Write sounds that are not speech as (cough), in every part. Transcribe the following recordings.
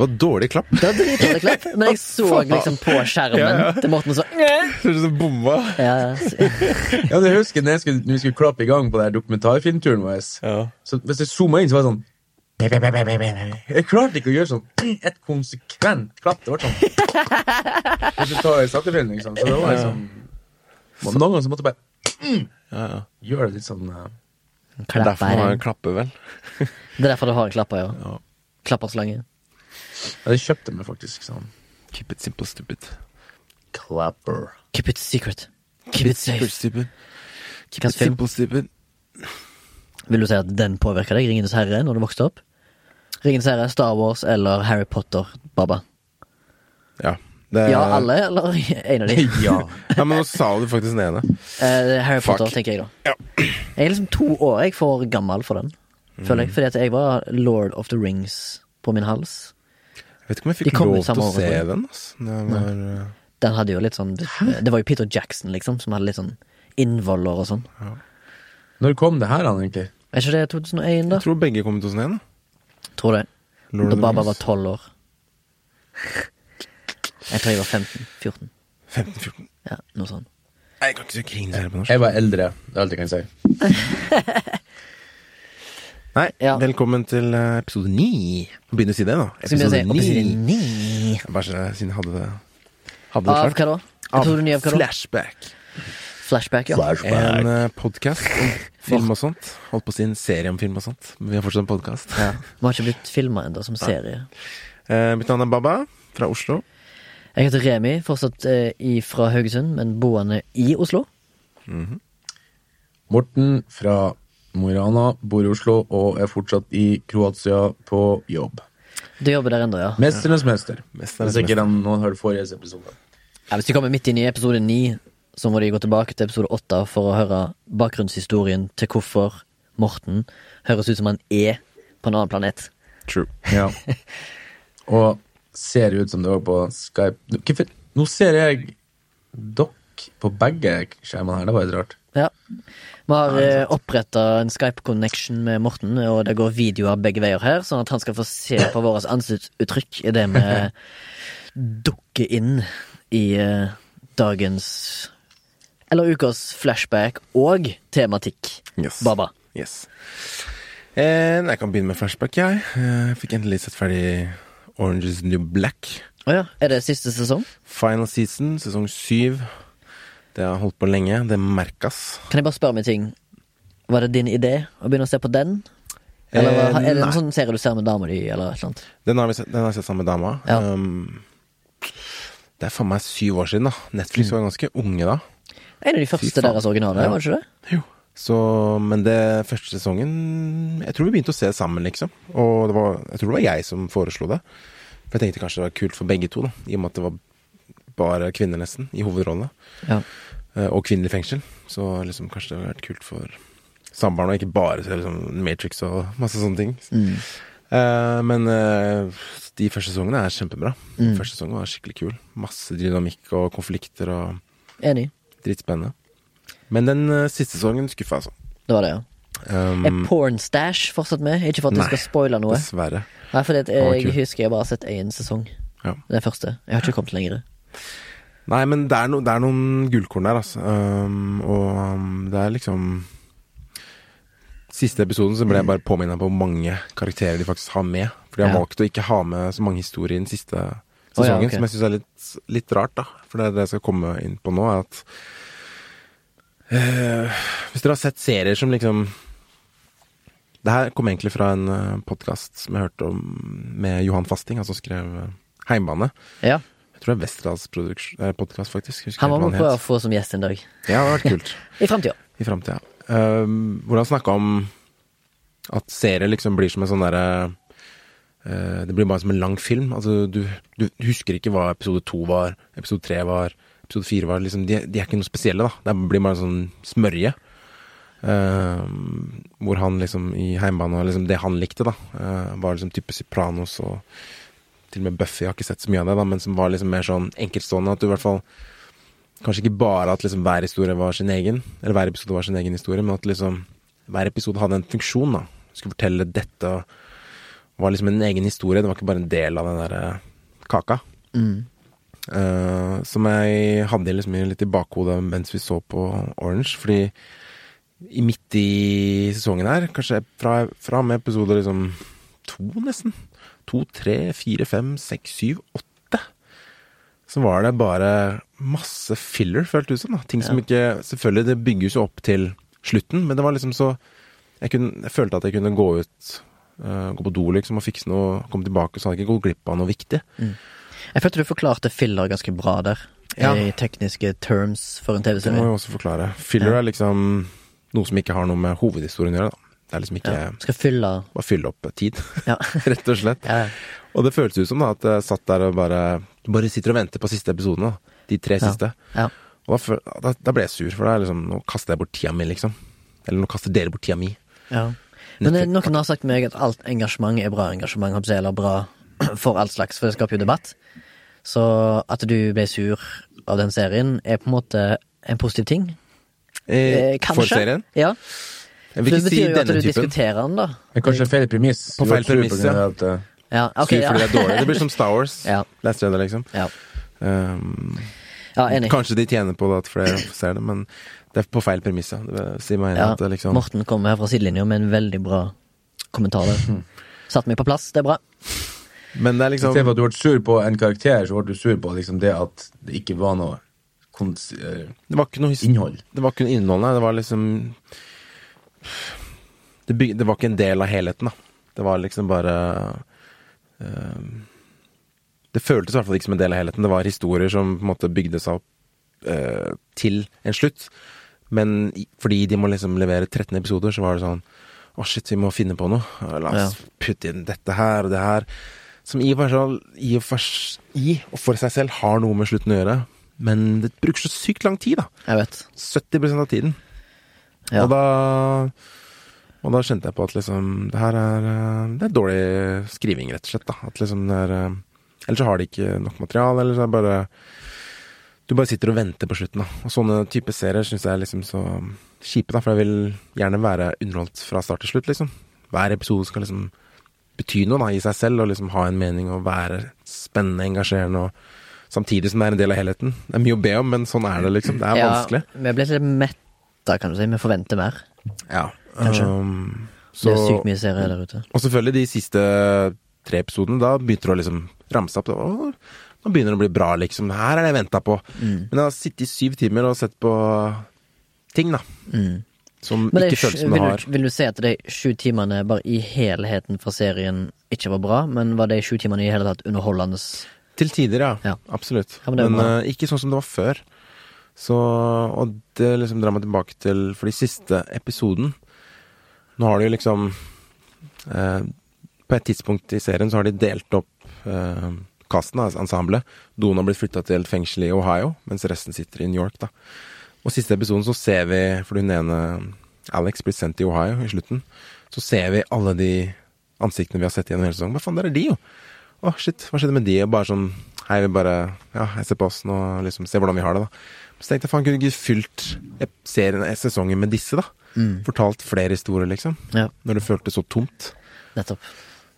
Det var dårlig klapp. Det var dritdårlig klapp, (laughs) men jeg så liksom på skjermen Ja, ja. til Morten og så Det ut som bomba. ja, ja. Ja, jeg husker når, jeg skulle, når vi skulle klappe i gang på den dokumentarfilmturen vår. Ja. Så hvis jeg zooma inn, så var det sånn Jeg klarte ikke å gjøre sånn (laughs) et konsekvent klapp. Det var sånn (laughs) Hvis du tar saktefilm, liksom. Så det var liksom Noen ganger så måtte jeg bare Ja, ja. gjøre det litt sånn eh, er Klapper. derfor man klapper, vel. Det er derfor du har en klapper, ja. Ja. Klapperslange. Ja, det kjøpte meg faktisk sånn. Keep it simple, stupid. Clapper. Keep it secret. Keep it safe. stupid. Keep Hvilken it film? simple, stupid. Vil du si at den påvirka deg, Ringenes herre, når du vokste opp? Ringenes herre, Star Wars eller Harry Potter, Baba? Ja. Det, Ja, alle, eller (laughs) en av de? (laughs) Ja. Ja, men nå sa du faktisk den ene. Eh, Harry Fuck. Potter, tenker jeg da. Ja. Jeg er liksom to år jeg for gammel for den, føler Mm. jeg. Fordi at jeg var Lord of the Rings på min hals. Vet ikke om jeg fikk lov til å se den. Altså. Var, uh, Den hadde jo litt sånn Det var jo Peter Jackson, liksom, som hadde litt sånn innvoller og sånn. Når kom det her, han, egentlig? Er ikke det 2001, da? jeg tror begge kom i 2001. da. Tror det. Lord Da Baba var tolv år. Jeg tror jeg var 15-14. 15-14. Ja, noe sånn. Jeg kan ikke si her på norsk. Jeg var eldre. Det er alt jeg kan si. (laughs) Nei, Ja. velkommen til eh, episode 9. Begynn å si det, da. Episode episode 9. ni. Bare så siden jeg hadde det Hadde det Av klart. hva da? Episode ni av hva da? Flashback. Flashback, ja. En uh, podkast om (laughs) film og sånt. Holdt på å si en serie om film og sånt, men vi har fortsatt en podkast. ja. Vi har ikke blitt filma ennå som serie. Uh, mitt navn er Baba, fra Oslo. Jeg heter Remi, fortsatt uh, i, fra Haugesund, men boende i Oslo. Morten fra Mo i Rana, bor i Oslo og er fortsatt i Kroatia på jobb. Du jobber der ennå, ja. Mesternes mester. Mesternes Hvis ikke den noen hørte forrige episode. ja. Hvis de kommer midt inn i episode ni, så må de gå tilbake til episode åtte for å høre bakgrunnshistorien til hvorfor Morten høres ut som han er på en annen planet. True. (laughs) Ja. Og ser ut som det var på Skype. Hvorfor- Nå ser jeg dere på begge skjermene her. Det var litt rart. Ja. Vi har eh, oppretta en Skype-connection med Morten, og det går videoer begge veier her, sånn at han skal få se på (laughs) våre ansiktsuttrykk idet vi (laughs) dukker inn i eh, dagens Eller ukas flashback og tematikk. Yes. Baba. Yes. Eh, jeg kan begynne med flashback, jeg. jeg fikk endelig sett ferdig Orange is New Black. Oh, ja. Er det siste sesong? Final season, sesong syv. Det har holdt på lenge. Det merkes. Kan jeg bare spørre meg ting? Var det din idé å begynne å se på den? Eller Eh, var, er det en sånn serie du ser med dama di, eller et eller annet? Den har, vi sett, den har jeg sett sammen med dama. Ja. Um, det er faen meg syv år siden, da. Netflix var ganske unge da. En av de første deres originale, Ja. var det ikke det? Jo. Så, men det første sesongen Jeg tror vi begynte å se det sammen, liksom. Og det var, jeg tror det var jeg som foreslo det. For jeg tenkte kanskje det var kult for begge to, da. I og med at det var bare kvinner, nesten, i hovedrollene. Ja. Eh, Og kvinner i fengsel. Så liksom kanskje det hadde vært kult for samboeren og ikke bare se liksom Matrix og masse sånne ting. Mm. Uh, men uh, de første sesongene er kjempebra. Mm. Første sesongen var skikkelig kul. Masse dynamikk og konflikter og Enig. dritspennende. Men den uh, siste sesongen skuffa, altså. Det var det, ja. Um, Er Pornstash fortsatt med? Ikke for at du skal spoile noe. Dessverre. Nei, for jeg, jeg husker jeg bare har sett én sesong. Ja. Den første. Jeg har ikke kommet lenger. Nei, men det er, no, det er noen gullkorn der, altså. Um, og um, det er liksom Siste episoden så ble jeg bare påminna på hvor mange karakterer de faktisk har med. For de har Ja. valgt å ikke ha med så mange historier i den siste ja, okay. som jeg syns er litt, litt rart, da. For det er det jeg skal komme inn på nå, er at uh, Hvis dere har sett serier som liksom Det her kom egentlig fra en uh, podkast som jeg hørte om med Johan Fasting, han som skrev uh, Heimbane. Ja. Jeg tror det er Westerdals podkast, faktisk. Husker Han må vi prøve å få som gjest en dag. Ja, det har vært kult. (laughs) I framtida. I framtida. Uh, hvor han snakka om at serier liksom blir som en sånn derre uh, Det blir bare som en lang film. Altså, du, du husker ikke hva episode to var, episode tre var, episode fire var. Liksom, de, de er ikke noe spesielle, da. Det blir bare en sånn smørje. Uh, hvor han liksom i heimbane liksom det han likte, da, eh, var liksom type Sopranos og til og med Buffy. Jeg har ikke sett så mye av det, da, men som var liksom mer sånn enkeltstående. At du i hvert fall Kanskje ikke bare at liksom hver historie var sin egen, eller hver episode var sin egen historie, men at liksom hver episode hadde en funksjon, da. Skulle fortelle dette, var liksom en egen historie. Det var ikke bare en del av den der kaka. Mm. Uh, som jeg hadde liksom litt i bakhodet mens vi så på Orange. Fordi i midt i sesongen her, kanskje fra, fra med episode liksom to, nesten To, tre, fire, fem, seks, syv, åtte så var det bare masse filler, føltes det som. da Ting som Ja. ikke Selvfølgelig, det bygges jo opp til slutten, men det var liksom så Jeg, kunne, jeg følte at jeg kunne gå ut, uh, gå på do liksom og fikse noe, komme tilbake, så hadde jeg ikke gått glipp av noe viktig. Jeg følte du forklarte filler ganske bra der. Ja. I tekniske terms for en TV-serie. Det må jeg også forklare. Filler er liksom noe som ikke har noe med hovedhistorien å gjøre. Det er liksom ikke Ja. Skal fylle bare fylle opp tid, (laughs) Ja. (laughs) rett og slett. ja. Og det føltes ut som da at jeg satt der og bare Du bare sitter og venter på siste episoden, da. De tre siste. ja. Og da, da, da ble jeg sur, for da liksom Nå kaster jeg bort tida mi, liksom. Eller nå kaster dere bort tida mi. ja. Men det, noen har sagt meg at alt engasjement er bra engasjement, eller bra (clears throat) for all slags, for det skaper jo debatt. Så at du ble sur av den serien, er på en måte en positiv ting. Eh, Eh, kanskje. for serien. Ja. Jeg vil det ikke si betyr jo at du typen. diskuterer den, da. Det er kanskje feil premiss. På feil premiss, ja. at, uh, Ja, okay, ja. fordi det er. Det blir som Star Wars. (laughs) Ja. Last Jedi, liksom. Ja. Um, ja, enig. kanskje de tjener på det at flere (clears throat) ser det, men det er på feil premiss, ja. Det vil si meg enig Ja. at liksom Morten kommer her fra sidelinja med en veldig bra kommentar der. (laughs) Satt meg på plass, det er bra. Men det er liksom Istedenfor at du ble sur på en karakter, så ble du sur på liksom det at det ikke var noe kons eh, Det var ikke noe innhold. Det var ikke noe innhold, nei. Det var liksom det, byg, det var ikke en del av helheten, da. Det var liksom bare uh, Det føltes i hvert fall ikke som en del av helheten. Det var historier som på en måte bygde seg opp uh, til en slutt. Men fordi de må liksom levere 13 episoder, så var det sånn Å, shit, vi må finne på noe. La oss putte inn dette her og det her. Som i i i og for seg selv har noe med slutten å gjøre. Men det bruker så sykt lang tid, da. Jeg vet. 70% av tiden. Ja. Og da Og da kjente jeg på at liksom Det her er eh, Det er dårlig skriving, rett og slett. da At liksom det er eh, Eller så har de ikke nok materiale, eller så er det bare Du bare sitter og venter på slutten, da. Og sånne type serier syns jeg er liksom så kjipe, da. For jeg vil gjerne være underholdt fra start til slutt, liksom. Hver episode skal liksom bety noe da i seg selv, og liksom ha en mening og være spennende, engasjerende og Samtidig som det er en del av helheten. Det er mye å be om, men sånn er det, liksom. Det er vanskelig. Ja, vi er litt litt metta, kan du si. Vi forventer mer. Ja, Kanskje. Um, Det så, er sykt mye serier der ute. og selvfølgelig de siste tre episodene, da begynte det å liksom ramse opp. Å, nå begynner det å bli bra, liksom. Her er det jeg venta på. Mm. Men jeg har sittet i syv timer og sett på ting, da. Mm. Som Men det, ikke føles som det har. vil du si at de sju timene bare i helheten fra serien ikke var bra, men var de sju timene i hele tatt underholdende? Til tider, ja. Ja. Absolutt. Ja, men men eh, ikke sånn som det var før. Så Og det liksom drar meg tilbake til For de siste episoden Nå har de jo liksom eh, På et tidspunkt i serien så har de delt opp eh, casten, altså ensemblet. Doen har blitt flytta til et fengsel i Ohio, mens resten sitter i New York, da. Og siste episoden så ser vi, for hun ene Alex blir sendt til Ohio i slutten, så ser vi alle de ansiktene vi har sett gjennom hele sesongen. Hva faen, der er de, jo! Å, shit, hva skjedde med de? Og bare sånn Hei, vi bare Ja, jeg ser på oss nå, liksom. Se hvordan vi har det, da. Så tenkte jeg faen, kunne ikke fylt serien, eh, sesongen med disse, da? Mm. Fortalt flere historier, liksom. Ja, Når det føltes så tomt. nettopp.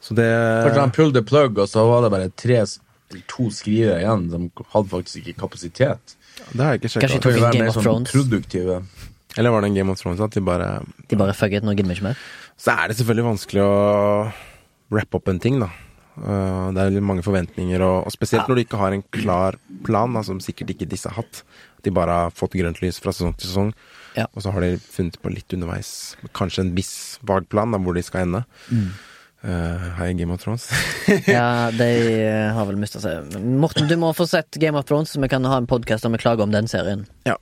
Så det Kanskje han pulled the plug, og så var det bare tre to skrivere igjen som hadde faktisk ikke kapasitet. Det har jeg ikke Kanskje de tok en Game of sånn Thrones. produktive. Eller var det en Game of Thrones at de bare De bare fuck it, nå gidder vi ikke mer. Så er det selvfølgelig vanskelig å wrappe opp en ting, da. Uh, det er litt mange forventninger, og, og spesielt når du ikke har en klar plan, da, som sikkert ikke disse har hatt. De bare har fått grønt lys fra sesong til sesong, Ja. og så har de funnet på litt underveis. Kanskje en viss vag plan da, hvor de skal ende. Uh, Hei, Game of Thrones. (laughs) Ja, de eh, har vel mista seg. Morten, du må få sett Game of Thrones, så vi kan ha en podkast der vi klager om den serien. ja.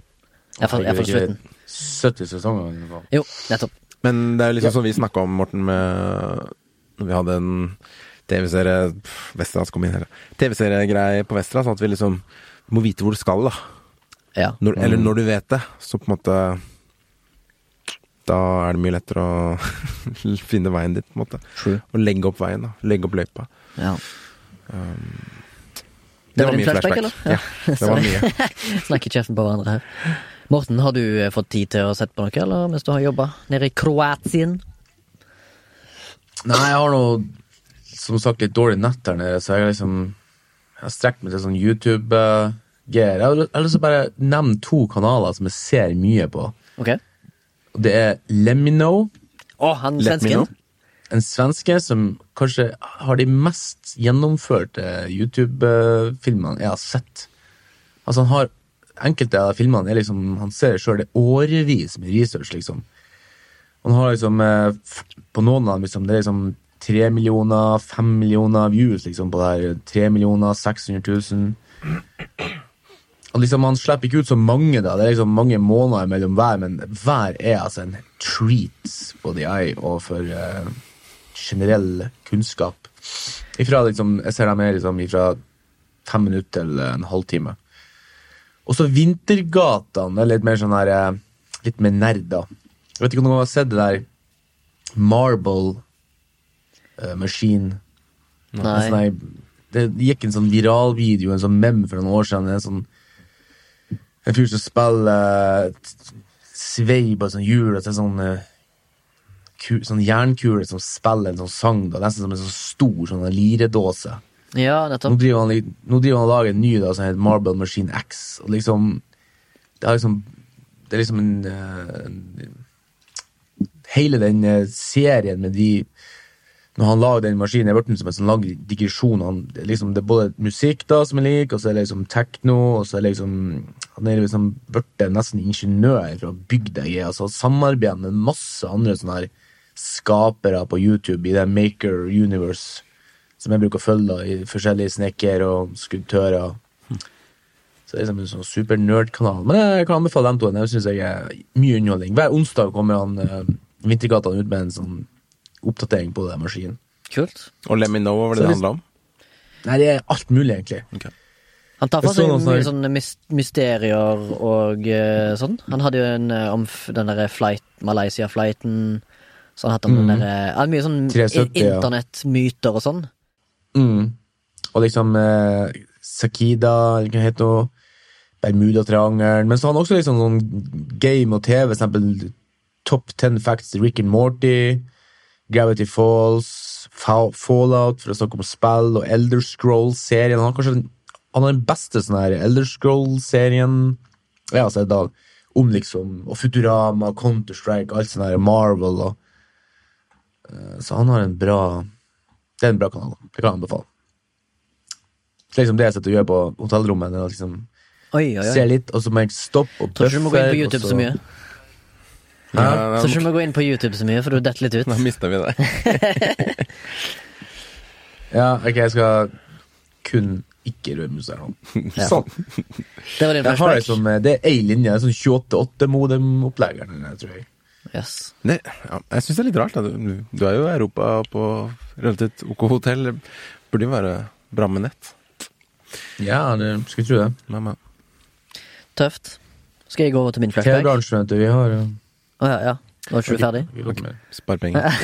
Iallfall slutten. 70 sesonger. i hvert fall. Jo, nettopp. Men det er liksom liksom som vi snakka om, Morten, med vi hadde en TV-serie pff, kom inn her. TV-seriegreie på Westerdals, sånn at vi liksom må vite hvor du skal, da. Ja. Når, Eller når du vet det, så på en måte Da er det mye lettere å (laughs) finne veien dit, på en måte. True. Og legge opp veien, da. Legge opp løypa. Ja. Det var var mye flashback. eller? Ja, det var mye. (laughs) Snakker kjeften på hverandre her. Morten, har du eh, fått tid til å sette på noe, eller mens du har jobba nede i Kroatien? Nei, jeg har nå som sagt litt dårlig nett der nede, så jeg har liksom Jeg har strekt meg til sånn YouTube-greier. Har jeg har lyst til å bare nevne to kanaler som jeg ser mye på. Ok. Og det er Lemino, Å, han Let svensken? en svenske som kanskje har de mest gjennomførte YouTube-filmene jeg har sett. Altså, han har Enkelte av filmene er liksom Han ser sjøl det årevis med research, liksom. Han har liksom eh, På noen av dem liksom, det er liksom tre millioner, fem millioner views liksom, på det her. Tre millioner, 600 000. Og liksom, Han slipper ikke ut så mange, da. Det er liksom mange måneder mellom hver, men hver er altså en treat både the eye og for uh, generell kunnskap. Ifra liksom, Jeg ser dem her liksom ifra fem minutter til en halvtime. Og så Vintergatene er litt mer sånn her eh, Litt mer nerder. Jeg vet ikke om noen har sett det der Marble uh, Machine. En sånn Nei. her- det gikk en sånn viralvideo, en sånn mem for noen år siden. En sånn En fyr som spiller eh, og svei på et sånt hjul, og sånn eh, sånn jernkule som spiller en sånn sang, da, nesten som en sånn stor sånn liredåse. Ja, Nå driver han, nå driver han og lager en ny da, som heter Marble Machine X. Og liksom Det er liksom Det er liksom en, eh, en Hele den eh, serien med de Når han lager den maskinen, er blitt som en sånn lang digresjon. Han, liksom, det er både musikk da som jeg liker, og så er det liksom tekno, og så er det liksom Han er liksom blitt nesten ingeniør bygda i altså samarbeider med masse andre sånne her skapere på YouTube i det Maker Universe som jeg bruker å følge da, i forskjellige snekker og skulptører. Så det er liksom en sånn super nerd-kanal. Men jeg kan anbefale dem to. Jeg syns jeg er mye underholdning. Hver onsdag kommer han uh, Vintergatan ut med en sånn oppdatering på den maskinen. Kult. Og let me know hva var det Så det handla om. Nei, det er alt mulig, egentlig. Han tar for seg sånn, mye sånne- mysterier og uh, sånn. Han hadde jo en uh, om den derre flight, Malaysia-flighten. Så han hadde om den derre Mye sånn 370, i- ja. internettmyter og sånn. Mm. Og liksom eh, Sakida, eller hva det heter det? Bermudatriangelen. Men så har han også liksom sånn game og TV, for eksempel Top 10 Facts Rick and Morty, Gravity Falls, Fallout, for å snakke om spill, og Elder Scrolls-serien. Han har kanskje den, han har den beste sånn her Elder Scrolls-serien jeg har sett da, om liksom og Futurama, Counter-Strike, alt sånn her Marvel og eh, Så han har en bra Det er en bra kanal. Det kan jeg anbefale. Så liksom det jeg sitter og gjør på hotellrommet, er å liksom Oi, oi, oi. Ser litt, og så må jeg stoppe og Tror ikke du må gå inn på YouTube så... så mye. Ja, Tror ikke du må gå inn på YouTube så mye, for du detter litt ut. Da mista vi det. (laughs) Ja, ok, jeg skal kun ikke her. (laughs) Ja. Sånn. Det var din Jeg har liksom, det er ei linje, er sånn 28.8-modem-opplegger, tror jeg. Yes. det ja, jeg syns det er litt rart. Da. Du, du er jo i Europa på relativt ok hotell. Burde jo være bra med nett. Ja, det skulle tro det. Men, men. Tøft. Skal jeg gå over til min flashback? Å vet du, vi har uh, ja, ja. er ikke du ferdig? Okay. Spar penger. (laughs)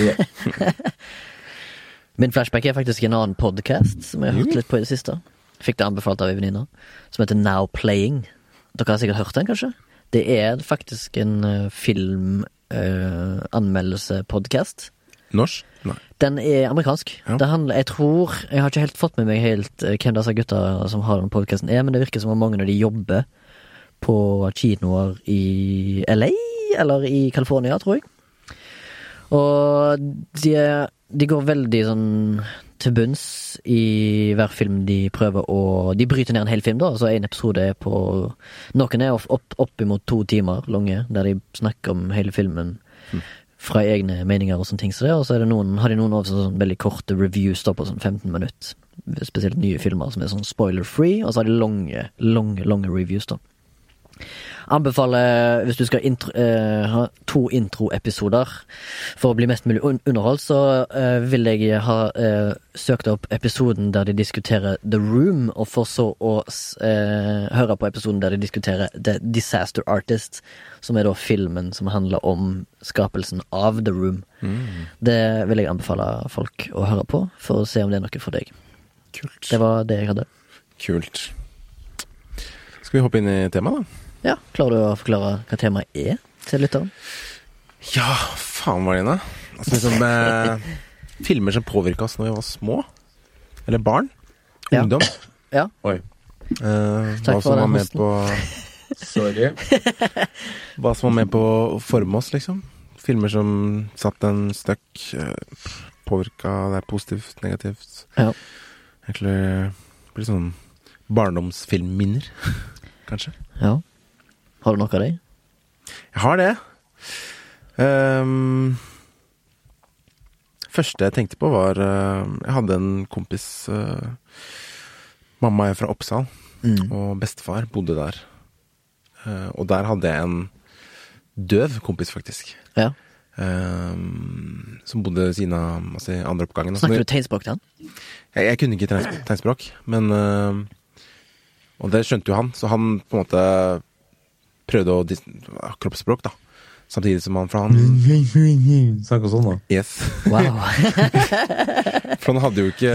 Min flashback er faktisk en annen podcast som jeg har hørt litt på i det siste. Fikk det anbefalt av ei venninne. Som heter Now Playing. Dere har sikkert hørt den, kanskje? Det er faktisk en uh, filmanmeldelsepodkast. Uh, Norsk? Nei. Den er amerikansk. Ja. Det handler, jeg tror Jeg har ikke helt fått med meg helt uh, hvem disse gutta som har den podkasten er, men det virker som om mange av de jobber på kinoer i LA, eller i California, tror jeg. Og de, de går veldig sånn til bunns i hver film de prøver å De bryter ned en hel film, da, Altså en episode er på Noen er opp, opp, oppimot to timer lange, der de snakker om hele filmen fra egne meninger og sånne ting Så det, og så er det noen, har de noen også sånn veldig korte reviews da på sånn 15 minutter. Spesielt nye filmer som er sånn spoiler-free, og så har de lange, lange, lange reviews, da. Anbefaler, hvis du skal intro, eh, ha to introepisoder for å bli mest mulig un underholdt, så eh, vil jeg ha eh, søkt opp episoden der de diskuterer The Room, og for så å høre på episoden der de diskuterer The Disaster Artist, som er da filmen som handler om skapelsen av The Room. Det vil jeg anbefale folk å høre på, for å se om det er noe for deg. Kult. Det var det jeg hadde. Kult. Skal vi hoppe inn i temaet, da? Ja, Klarer du å forklare hva temaet er til lytteren? Ja, faen, Marlene. Altså, liksom, eh, filmer som påvirka oss når vi var små. Eller barn. Ja. Ungdom. Ja. Oi. Eh, Takk hva for som var med på (laughs) Sorry. Hva som var med på å forme oss, liksom. Filmer som satt en støkk. Uh, Påvirka er positivt, negativt. Ja. Egentlig blir sånn barndomsfilmminner, (laughs) kanskje. ja. Har du noe av det? Jeg har det. Um, første jeg tenkte på, var uh, Jeg hadde en kompis uh, Mamma er fra Oppsal, Mm. og bestefar bodde der. Uh, og der hadde jeg en døv kompis, faktisk. Ja. Um, som bodde ved siden av altså, andre oppgangen. Snakker du tegnspråk til han? Jeg, jeg kunne ikke tegnspråk, men uh, Og det skjønte jo han, så han på en måte prøvde å ha kroppsspråk, da. Samtidig som han For han Snakka sånn, da. Yes. Wow. (laughs) For han hadde jo ikke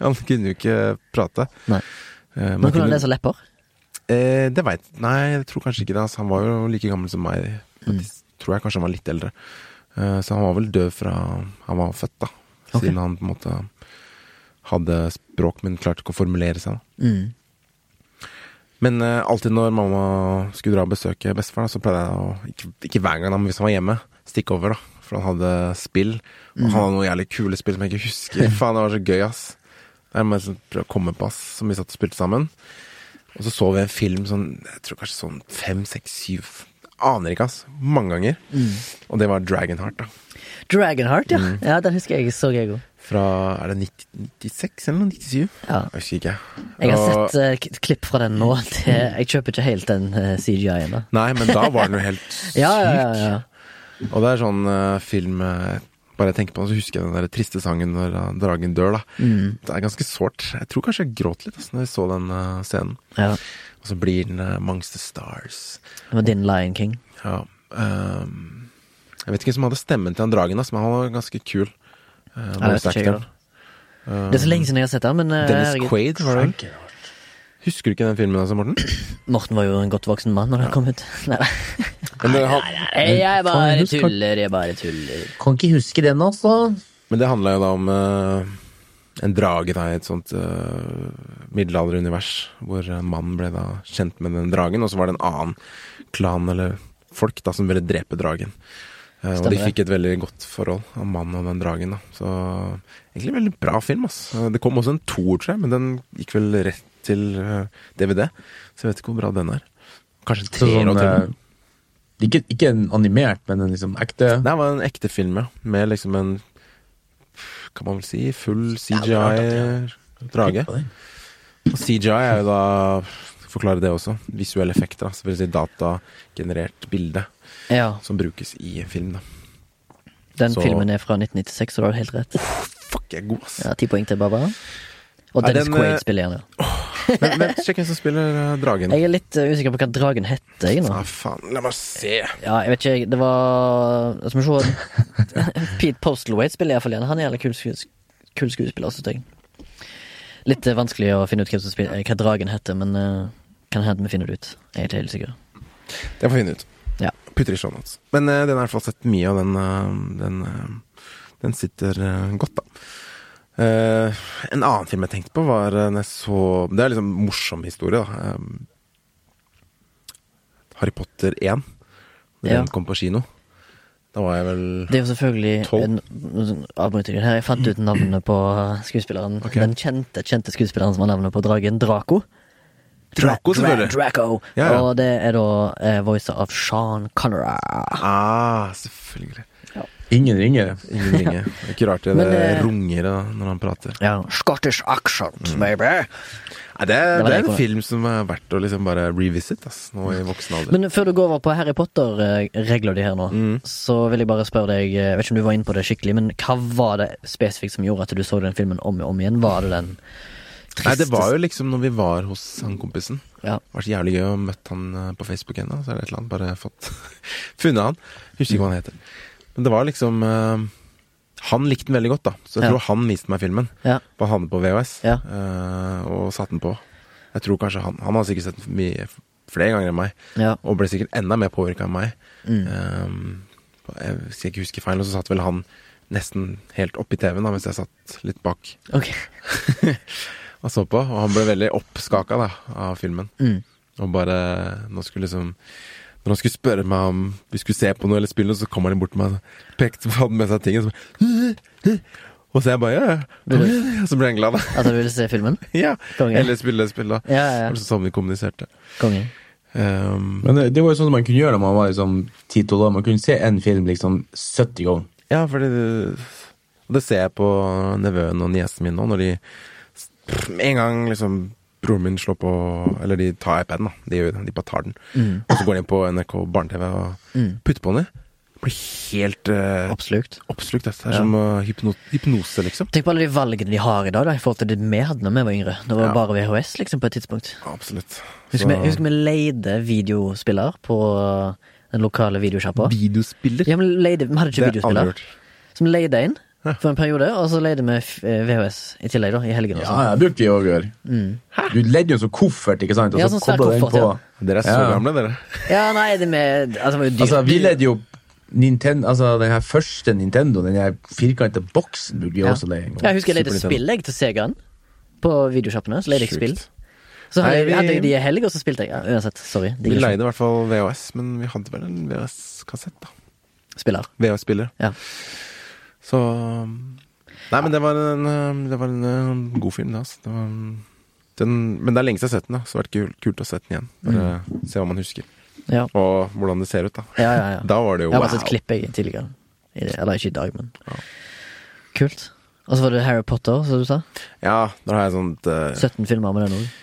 Han kunne jo ikke prate. Nei. Eh, Men kunne han lese lepper? Eh, det veit Nei, jeg tror kanskje ikke det. Altså, han var jo like gammel som meg. Mm. Tror jeg kanskje han var litt eldre. Eh, så han var vel død fra han var født, da. Siden han på en måte hadde språk, men klarte ikke å formulere seg. da Mm. Men uh, alltid når mamma skulle dra og besøke bestefar, så pleide jeg å ikke, ikke hver gang, da, men hvis han var hjemme, stikke over, da. For han hadde spill. Og han hadde noen jævlig kule spill som jeg ikke husker. (laughs) Faen, det var så gøy, ass. Er må jeg sånn prøve å komme på, ass. Som vi satt og spilte sammen. Og så så vi en film sånn, jeg tror kanskje sånn fem, seks, syv Aner ikke, ass. Mange ganger. Og det var Dragonheart, da. Dragonheart, ja. Mm. Ja, Den husker jeg så jeg òg. Fra Er det 90, 96 eller 97? Ja. Jeg husker ikke. Jeg har Og- sett uh, klipp fra den nå. (laughs) Det, jeg kjøper ikke helt den uh, CGI-en. da Nei, men da var den jo helt syk. (laughs) Ja, ja, ja, ja. Og det er sånn uh, film eh, Bare jeg tenker på den, så husker jeg den der triste sangen når eh, dragen dør, da. Mm. Det er ganske sårt. Jeg tror kanskje jeg gråt litt altså, når jeg så den eh, scenen. ja. Og så blir den uh, Amongst the Stars. Det var din Lion King. Ja. Um, jeg vet ikke hvem som hadde stemmen til han dragen, da, men han var ganske kul. Uh, Ja, det ikke Det er så lenge siden jeg har sett den, men eh, Dennis herregud. Quaid, var det? Husker du ikke den filmen, altså, Morten? (clears throat) Morten var jo en godt voksen mann når den kom ut. (laughs) Nei, nei, Men det, han, jeg bare tuller, jeg bare tuller. Kan ikke huske den, altså. men det handla jo da om uh, en drage da, i et sånt uh, middelalderunivers, hvor en mann ble da kjent med den dragen, og så var det en annen klan eller folk da som ville drepe dragen. Eh, og de fikk et veldig godt forhold, av mannen og den dragen. da Så egentlig veldig bra film. ass Eh, Det kom også en toer, tror jeg, men den gikk vel rett til eh, DVD. Så jeg vet ikke hvor bra den er. Kanskje tre Så sånn, og eh, med. ikke, ikke en animert, men en liksom ekte Det var en ekte film, ja. Med liksom en Kan man vel si full CGI-drage. Og CGI er jo da Forklare det også. Visuelle effekter. da, Så vil si datagenerert bilde Ja, som brukes i film. da den Så- filmen er fra 1996, så du har helt rett. Fuck, jeg er god, ass. Ja, Ti poeng til Barbara. Og Dennis den, Quaid eh, spiller igjen, ja. (laughs) Men, men sjekk hvem som spiller uh, dragen. Jeg er litt uh, usikker på hva dragen heter, jeg nå. Ah, faen, la meg se. Ja, jeg vet ikke, det var Skal vi se (laughs) Pete Postlethwaite spiller iallfall igjen. Han er en jævlig kul, skues- kul skuespiller, synes jeg. Litt uh, vanskelig å finne ut eh, hva dragen heter, men uh, kan hende vi finner det ut. Jeg er ikke helt sikker. Det får vi finne ut. Putter i show notes. Men eh, den har jeg i hvert fall sett mye, og den, eh, den, eh, den sitter godt, da. En annen film jeg tenkte på, var når jeg så Det er liksom morsom historie, da. Harry Potter 1. Den Ja. Kom på kino. Da var jeg vel Det er jo selvfølgelig Tolv. en, en avbryter her. Jeg fant ut navnet på skuespilleren. Okay. Den kjente kjente skuespilleren som har navnet på dragen. Draco. Draco, selvfølgelig. Draco. Ja, ja. Og det er da eh, voice av Sean Connery. Ah, selvfølgelig. Ingen ringer. Ingen ringer. (laughs) Det er ikke rart det, Men, det eh, runger da, når han prater. Ja, Scottish accent, baby. Nei, det, Det det er en film som er verdt å liksom bare revisit ass, nå i voksen alder. Men før du går over på Harry Potter-regler de her nå, Mm. så vil jeg bare spørre deg Jeg vet ikke om du var inne på det skikkelig, men hva var det spesifikt som gjorde at du så den filmen om og om igjen? Var det den Nei, det var jo liksom når vi var hos han kompisen. Ja. Det var så jævlig gøy å møtt han eh, på Facebook ennå. Så er det et eller annet, bare fått (laughs) funnet han. Husker ikke hva han heter. Men det var liksom uh, Han likte den veldig godt, da. Så jeg Ja. tror han viste meg filmen. Ja. For han på VHS, Ja. Uh, og satte den på. Jeg tror kanskje Han Han har sikkert sett den mye flere ganger enn meg, Ja. og ble sikkert enda mer påvirka enn meg. Mm. Eh, jeg, skal ikke huske feil, og så satt vel han nesten helt oppi TV-en, da, mens jeg satt litt bak Ok. (laughs) og så på. Og han ble veldig oppskaka da, av filmen. Mm. Og bare Nå skulle liksom Når han skulle spørre meg om vi skulle se på noe eller spille noe, så kom han bort til meg og pekte på med seg tingen. Så, og så jeg bare ja, ja. Og så ble han glad. At han ville se filmen? (laughs) Ja. Konge. Eller spille spill, da. Ja, ja, Det var sånn vi kommuniserte. ja. Konge. Um, Men det, det var jo sånn man kunne gjøre da man var liksom 10-12 år. Man kunne se en film liksom 70 ganger. ja, fordi det, det ser jeg på nevøen og niesen min nå, når de Med en gang liksom broren min slår på Eller de tar iPaden, da. De, gjør det, de bare tar den. Mm. Og så går de inn på NRK barne-TV og Mm. putter på den i. Blir helt uh, oppslukt. oppslukt. Det er Ja. som uh, hypno hypnose, liksom. Tenk på alle de valgene de har i dag, da, i forhold til det vi hadde da vi var yngre. Det var Ja. bare VHS, liksom, på et tidspunkt. Absolutt. Husker vi, husker vi leide videospiller på den lokale videosjappa? Videospiller? Ja, men leide, vi hadde ikke det videospiller. Som leide inn. For en periode, og så leide vi eh, VHS i tillegg, da, i helgen og Ja, sånn. jeg brukte det òg gjøre. Du ledde jo en sånn koffert, ikke sant? Og Ja, så sånn kobla koblet den koffert, på. ja. Dere er så Ja. gamle, dere. Ja, nei, det med Altså, det var jo dyrt. Altså, vi ledde jo Nintendo, altså den her første Nintendo, den her firkanta boksen, burde vi Ja. også leie. Jeg husker jeg leide spill jeg til Segaen. På videosjappene. Så leide jeg spill. Så hadde, Nei, vi- hadde jeg de i helg, og så spilte jeg. Ja, uansett, sorry. Vi leide i hvert fall VHS, men vi hadde vel en VHS-kassett, da. Spiller. VHS-spiller. Ja. Så Nei, men det var en, uh, det var en uh, god film, det, altså. Det var, den, men det er lenge siden jeg har sett den, da. Så det har vært kult, å se den igjen. Bare se hva man husker. Ja, Og hvordan det ser ut, da. ja, ja. ja. Da var det jo Jeg har wow. bare sett klipp jeg tidligere. I det, eller ikke i dag, men Kult. Og så var det Harry Potter, som du sa. Ja, da har jeg sånt uh, 17 filmer med den òg.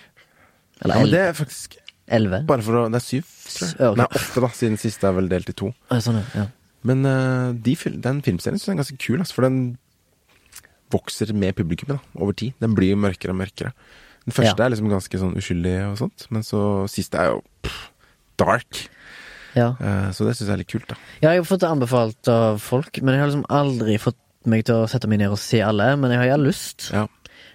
Eller men det er faktisk 11. bare for å Det er syv, tror jeg. Ja, ok. Nei, åtte, da, siden siste er vel delt i to. Ja, Sånn, ja. Men uh, de, den filmserien syns jeg er ganske kul, altså, for den vokser med publikummet over tid. Den blir jo mørkere og mørkere. Den første Ja. er liksom ganske sånn uskyldig og sånt, men så siste er jo pff, dark. ja. Uh, så det syns jeg er litt kult, da. Ja, jeg har fått det anbefalt av folk, men jeg har liksom aldri fått meg til å sette meg ned og se alle. Men jeg har gjerne lyst. Ja.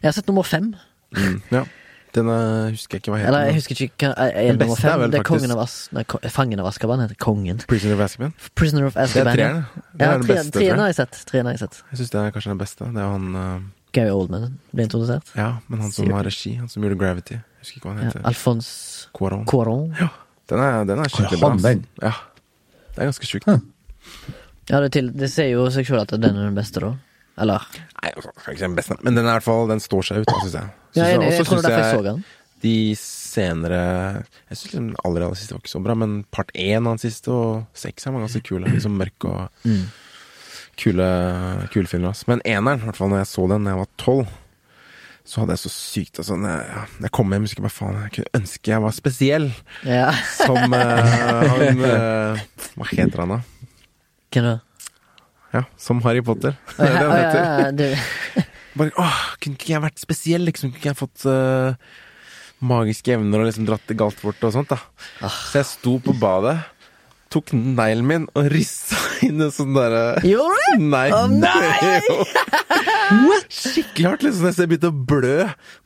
Jeg har sett nummer fem. Mm, ja. Den er, husker jeg ikke hva heter. Eller jeg husker ikke hva er, er nummer beste er vel Det er faktisk- Kongen av As... Nei, Fangen av Askaban heter Kongen. Prisoner of Azkaban. Prisoner of Det er Azkaban. treeren. Det Ja, den beste, treeren har jeg. sett. Treeren har jeg sett. Jeg syns det er kanskje den beste. Det er han uh... Gary Oldman ble introdusert. Ja, men han som Sier har regi. Han som gjorde Gravity. Jeg husker ikke hva han Ja. Alphonse Cuarón. Cuaron. Den er, den er skikkelig bra. den? Ja. Det er ganske sjukt. Hæ. Ja, det, til, det sier jo seg sjøl at den er den beste, da. Eller Nei, ikke den beste, men den er i hvert fall Den står seg ut, syns jeg. Ja, jeg, jeg. Jeg tror det er derfor jeg så den. De senere Jeg syns den aller, aller siste var ikke så bra, men part én av den siste og seks var ganske kule. Liksom mørke og Mm. kule, kule filmer. Altså. Men eneren, i hvert fall når jeg så den da jeg var tolv, så hadde jeg så sykt altså, når jeg, når jeg kom hjem, husker jeg bare faen, jeg kunne ønske jeg var spesiell. Ja. Som uh, han uh, Hva heter han, da? Hvem da? Ja, som Harry Potter. (laughs) Det er det han heter. ja, (laughs) Bare, åh, kunne ikke jeg vært spesiell, liksom? Kunne ikke jeg fått uh, magiske evner og liksom dratt det galt bort og sånt, da? Ah. Så jeg sto på badet, tok neglen min og rissa inn en sånn derre Gjorde du? Nei, Å, nei! (laughs) Jo. Skikkelig hardt, liksom. nesten jeg begynte å blø.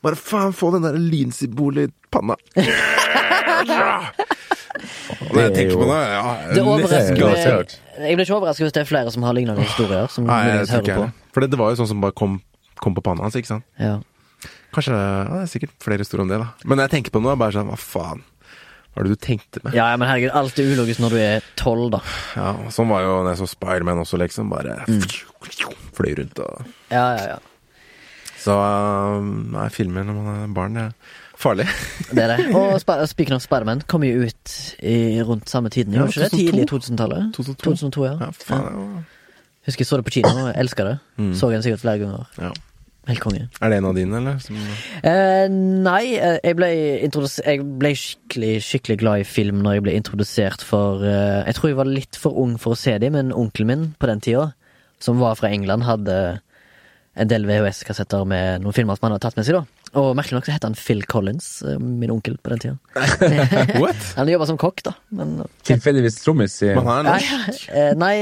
Bare faen, få den der lynsymbolet i panna. (laughs) Når jeg tenker på det, ja Det overrasker. Jeg blir ikke overrasket hvis det er flere som har lignende historier. Som Nei, jeg jeg, jeg. For det, det var jo sånn som bare kom, kom på panna hans, ikke sant. Ja. Kanskje ja, Det er sikkert flere historier om det, da. Men når jeg tenker på det nå, bare sånn Hva faen? Hva er det du tenkte med? ja, men herregud, alt er ulogisk når du er tolv, da. Ja, Sånn var jo når jeg så Spiderman også, liksom. Bare Mm. fløy rundt og Ja, ja, ja. Så um, nei, filmer når man er barn, det er farlig. (laughs) Det er det. Og Sp Speaking of Spiderman kom jo ut i rundt samme tiden. Ja, ikke det? Tidlig i 2000-tallet? 2002. 2002, ja. Ja, faen. var- Husker jeg så det på kino og elska det. Mm. Så den sikkert flere ganger. Ja. Helt konge. Er det en av dine, eller? Som, Eh, nei, eh, jeg ble, jeg ble skikkelig skikkelig glad i film når jeg ble introdusert for eh, Jeg tror jeg var litt for ung for å se dem, men onkelen min på den tida, som var fra England, hadde en del VHS-kassetter med noen filmer som han hadde tatt med seg. da Og merkelig nok så het han Phil Collins, eh, min onkel på den tida. (laughs) what? (laughs) Han jobba som kokk, da. Men, Tilfeldigvis trommis i Men han er norsk. eh, nei,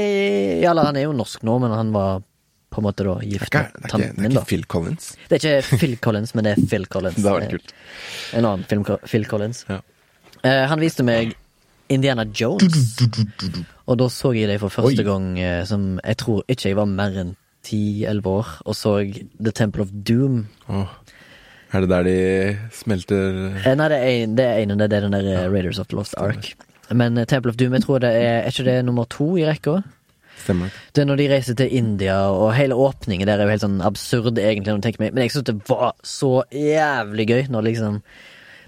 ja, eller han er jo norsk nå, men han var på en måte da Det er gift ikke, det er ikke, Phil Collins. Det er ikke Phil Collins, men det er Phil Collins. (laughs) Det vært Eh, kult. En annen film, Phil Collins. Ja. Eh, han viste meg Indiana Jones. Og da så jeg det for første Oi. gang eh, som Jeg tror ikke jeg var mer enn ti-elleve år og så The Temple of Doom. Oh. Er det der de smelter Eh, nei, det er det er en, det er den der ja. Raiders of the Lost Ark. Men eh, Temple of Doom, jeg tror det er Er ikke det nummer to i rekka? Stemmer. Det er når de reiser til India, og hele åpningen der er jo helt sånn absurd, egentlig, når du tenker meg. Men jeg syns det var så jævlig gøy når liksom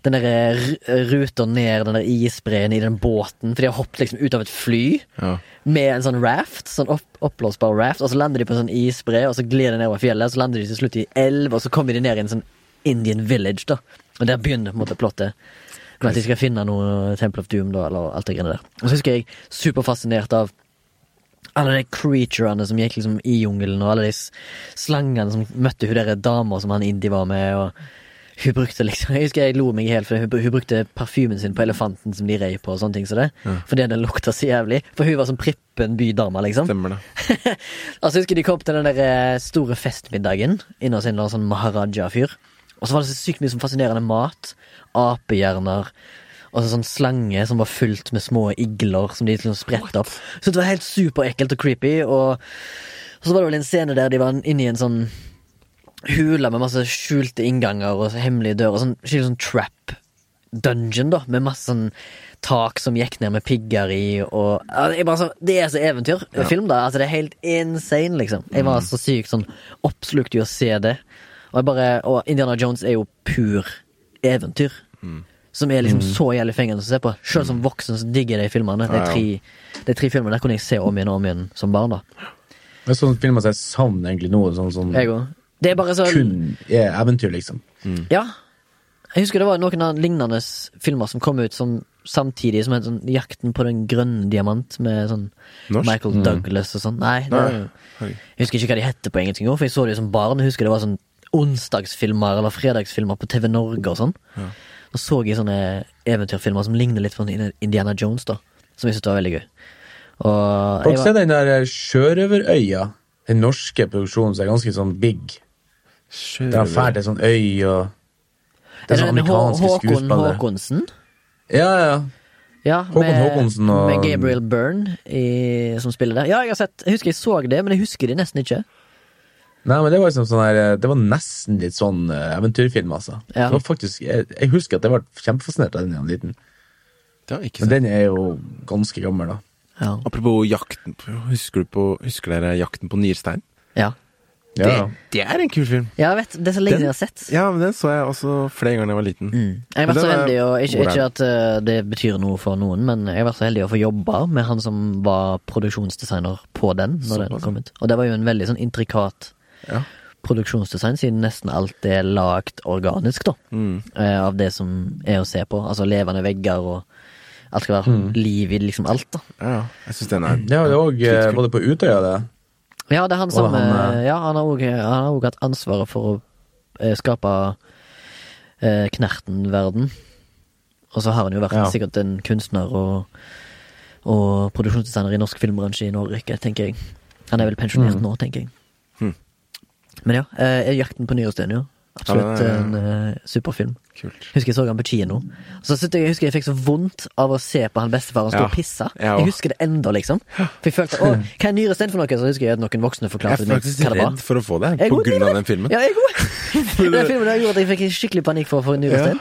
den der r- ruta ned den der isbreen i den båten, for de har hoppet liksom ut av et fly Ja. med en sånn raft, sånn opp, oppblåsbar raft, og så lander de på en sånn isbre, og så glir de nedover fjellet, og så lander de til slutt i elv, og så kommer de ned i en sånn Indian village, da. Og der begynner på en måte plottet. Med at de skal finne noe Temple of Doom, da, eller alt det greiene der. Og så husker jeg superfascinert av alle de creaturene som gikk liksom i jungelen, og alle de slangene som møtte hun der dama som han Indi var med, og hun brukte liksom (laughs) Jeg husker jeg lo meg hjel, for hun, brukte parfymen sin på elefanten som de rei på, og sånne ting som det. Fordi den lukta så jævlig. For hun var som prippen bydama, liksom. Stemmer det. (laughs) Altså, jeg husker de kom til den der eh, store festmiddagen inne hos en eller annen sånn maharaja-fyr. Og så var det så sykt mye sånn fascinerende mat. Apehjerner. Og så sånn slange som var fullt med små igler som de liksom spredte opp. Så det var helt superekkelt og creepy. Og, og så var det vel en scene der de var inne i en sånn hule med masse skjulte innganger og hemmelige dører. Sånn skikkelig sånn trap dungeon, da, med masse sånn tak som gikk ned med pigger i, og ja, det, er så, det så eventyrfilm, da. Altså, det er helt insane, liksom. Jeg var så sykt sånn oppslukt i å se det. Og, bare, og Indiana Jones er jo pur eventyr. Som er liksom så jævlig fengende å se på. Selv som voksen så digger jeg de filmene. De tre, de tre filmene der kunne jeg se om igjen og om igjen som barn, da. Det er sånne filmer som jeg savner egentlig nå, sånn sånn, Jeg òg. Det er bare så kun er eventyr, liksom. Ja. Jeg husker det var noen av lignende filmer som kom ut som samtidig som het sånn Jakten på den grønne diamant med sånn Norsk? Michael Douglas og sånn. Nei, det, Nei. Jeg husker ikke hva de heter på engelsk engang, for jeg så det som barn. Jeg husker det var sånn onsdagsfilmer eller fredagsfilmer på TV Norge og sånn. Da så jeg sånne eventyrfilmer som ligner litt på Indiana Jones, da. Som jeg syntes var veldig gøy. Og Folk jeg var, sett den der eh, Sjørøverøya? Den norske produksjonen som er ganske sånn big. Der han drar til sånn øy og Det er er sånn amerikanske Håkon skuespillere. Håkonsen? Ja, ja. Ja, Håkon med, Håkonsen og- med Gabriel Byrne i, som spiller der. Ja, jeg har sett Jeg husker jeg så det, men jeg husker det nesten ikke. Nei, men det var liksom sånn her Det var nesten litt sånn eh, eventyrfilm, altså. Ja. Det var faktisk Jeg, jeg husker at jeg var kjempefascinert av den da jeg var liten. Det Men den er jo ganske gammel, da. Ja. Apropos jakten på Husker, du på, husker dere Jakten på Nyrstein? Ja, Ja. Det, det er en kul film. ja jeg vet. Det er så lenge Den- siden jeg har sett. Ja, men den så jeg også flere ganger da jeg var liten. Mm. Jeg har vært så heldig, og ikke, ikke at eh, det betyr noe for noen, men jeg har vært så heldig å få jobbe med han som var produksjonsdesigner på den. Når den kom ut. Og det var jo en veldig sånn intrikat Ja. produksjonsdesign, siden nesten alt er lagd organisk, da. Mm. eh, Av det som er å se på. Altså levende vegger og Alt skal være liv i liksom alt, da. Ja. Jeg syns den er Ja, det er òg. Var det på Utøya, det? Ja, det er han som han, eh, eh, Ja, han har òg også hatt ansvaret for å eh, skape eh, Knerten-verden. Og så har han jo vært Ja. sikkert en kunstner og, og produksjonsdesigner i norsk filmbransje i Norge, tenker jeg. Han er vel pensjonert Mm. nå, tenker jeg. Men ja, eh, 'Jakten på nyårsdagen', jo. Absolutt Ja, ja, ja. en eh, superfilm. kult. Husker jeg så han på kino. Så jeg, jeg husker jeg fikk så vondt av å se på han bestefaren stå Ja. og pisse. Ja, Jeg husker det enda, liksom. For jeg følte å, hva er nyresten for noe? Så husker jeg at noen voksne forklarte er meg faktisk hva det var. redd for å få det, på grunn av den filmen. Ja, jeg òg. (laughs) (laughs) Den filmen der gjorde at jeg fikk skikkelig panikk for å få en nyresten.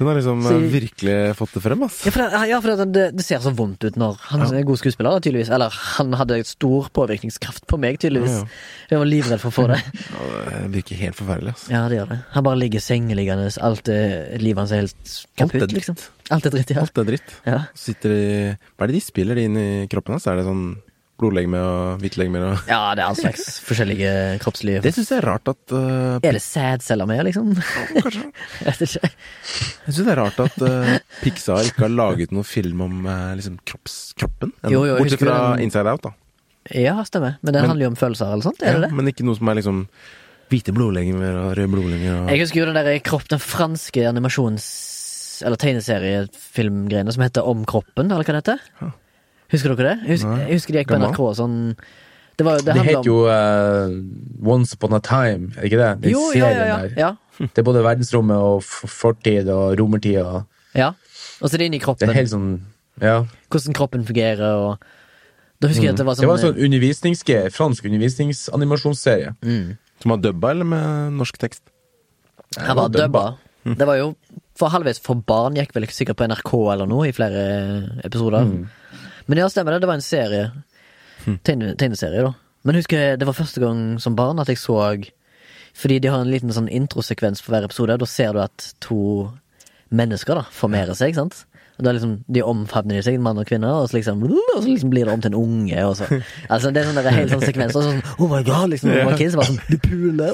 Den har liksom Så- eh, virkelig fått det frem, ass. Ja, for, det, ja, for det, det, ser så vondt ut når han er god skuespiller, tydeligvis. Eller han hadde stor påvirkningskraft på meg, tydeligvis. Ja, ja. Jeg var livredd for å få det. (laughs) Ja, Det virker helt forferdelig, ass. Ja, det gjør det. Han bare ligger sengeliggende, alt er, livet hans er helt kaputt, liksom. Alt er dritt, ja. Alt er dritt. ja. Sitter i Hva er det de spiller inn i kroppen hans? Er det sånn blodlegemer og hvitlegemer og Ja, det er all slags forskjellige kroppslige Det syns jeg er rart at uh, Er det sædceller med, liksom? Kanskje. (laughs) Jeg vet ikke. Jeg syns det er rart at uh, Pixar ikke har laget noen film om uh, liksom kropps, kroppen. Jo, jo, Bortsett fra den- Inside Out, da. Ja, stemmer. Men det Men- handler jo om følelser eller sånt, er det Ja, det? Men ikke noe som er liksom hvite blodlegemer og røde blodlegemer og Jeg husker jo den der kropp, den franske animasjons... Eller tegneseriefilmgreiene som heter Om kroppen, eller hva det heter. Ja. Husker dere det? Jeg husker, Nei. jeg husker de gikk på NRK NRK sånn Det, var, det, Det het jo uh, Once Upon a Time, er det ikke det? Den jo, ja, ja, ja, der. ja, Det er både verdensrommet og fortid og romertid og ja. Og så er det inn Det kroppen. er helt sånn Ja. Hvordan kroppen fungerer, og Da husker jeg at det var sånn Det var en sånn, undervisnings fransk undervisningsanimasjonsserie. mm, Som var dubba, eller med norsk tekst? Han var dubba. Det var jo for halvveis for barn, gikk vel sikkert på NRK eller noe i flere episoder. Men ja, stemmer det. Det var en serie. Tegne, tegneserie, da. Men husker jeg, det var første gang som barn at jeg så Fordi de har en liten sånn introsekvens for hver episode. Da ser du at to mennesker da formerer seg, ikke sant? Og da liksom, De omfavner seg, mann og kvinne, og så liksom, og så liksom blir det om til en unge. Og så. Altså, det er sånn helt sånn sekvens. Og sånn, oh my god, liksom, yeah. var kids bare sånn Du puler!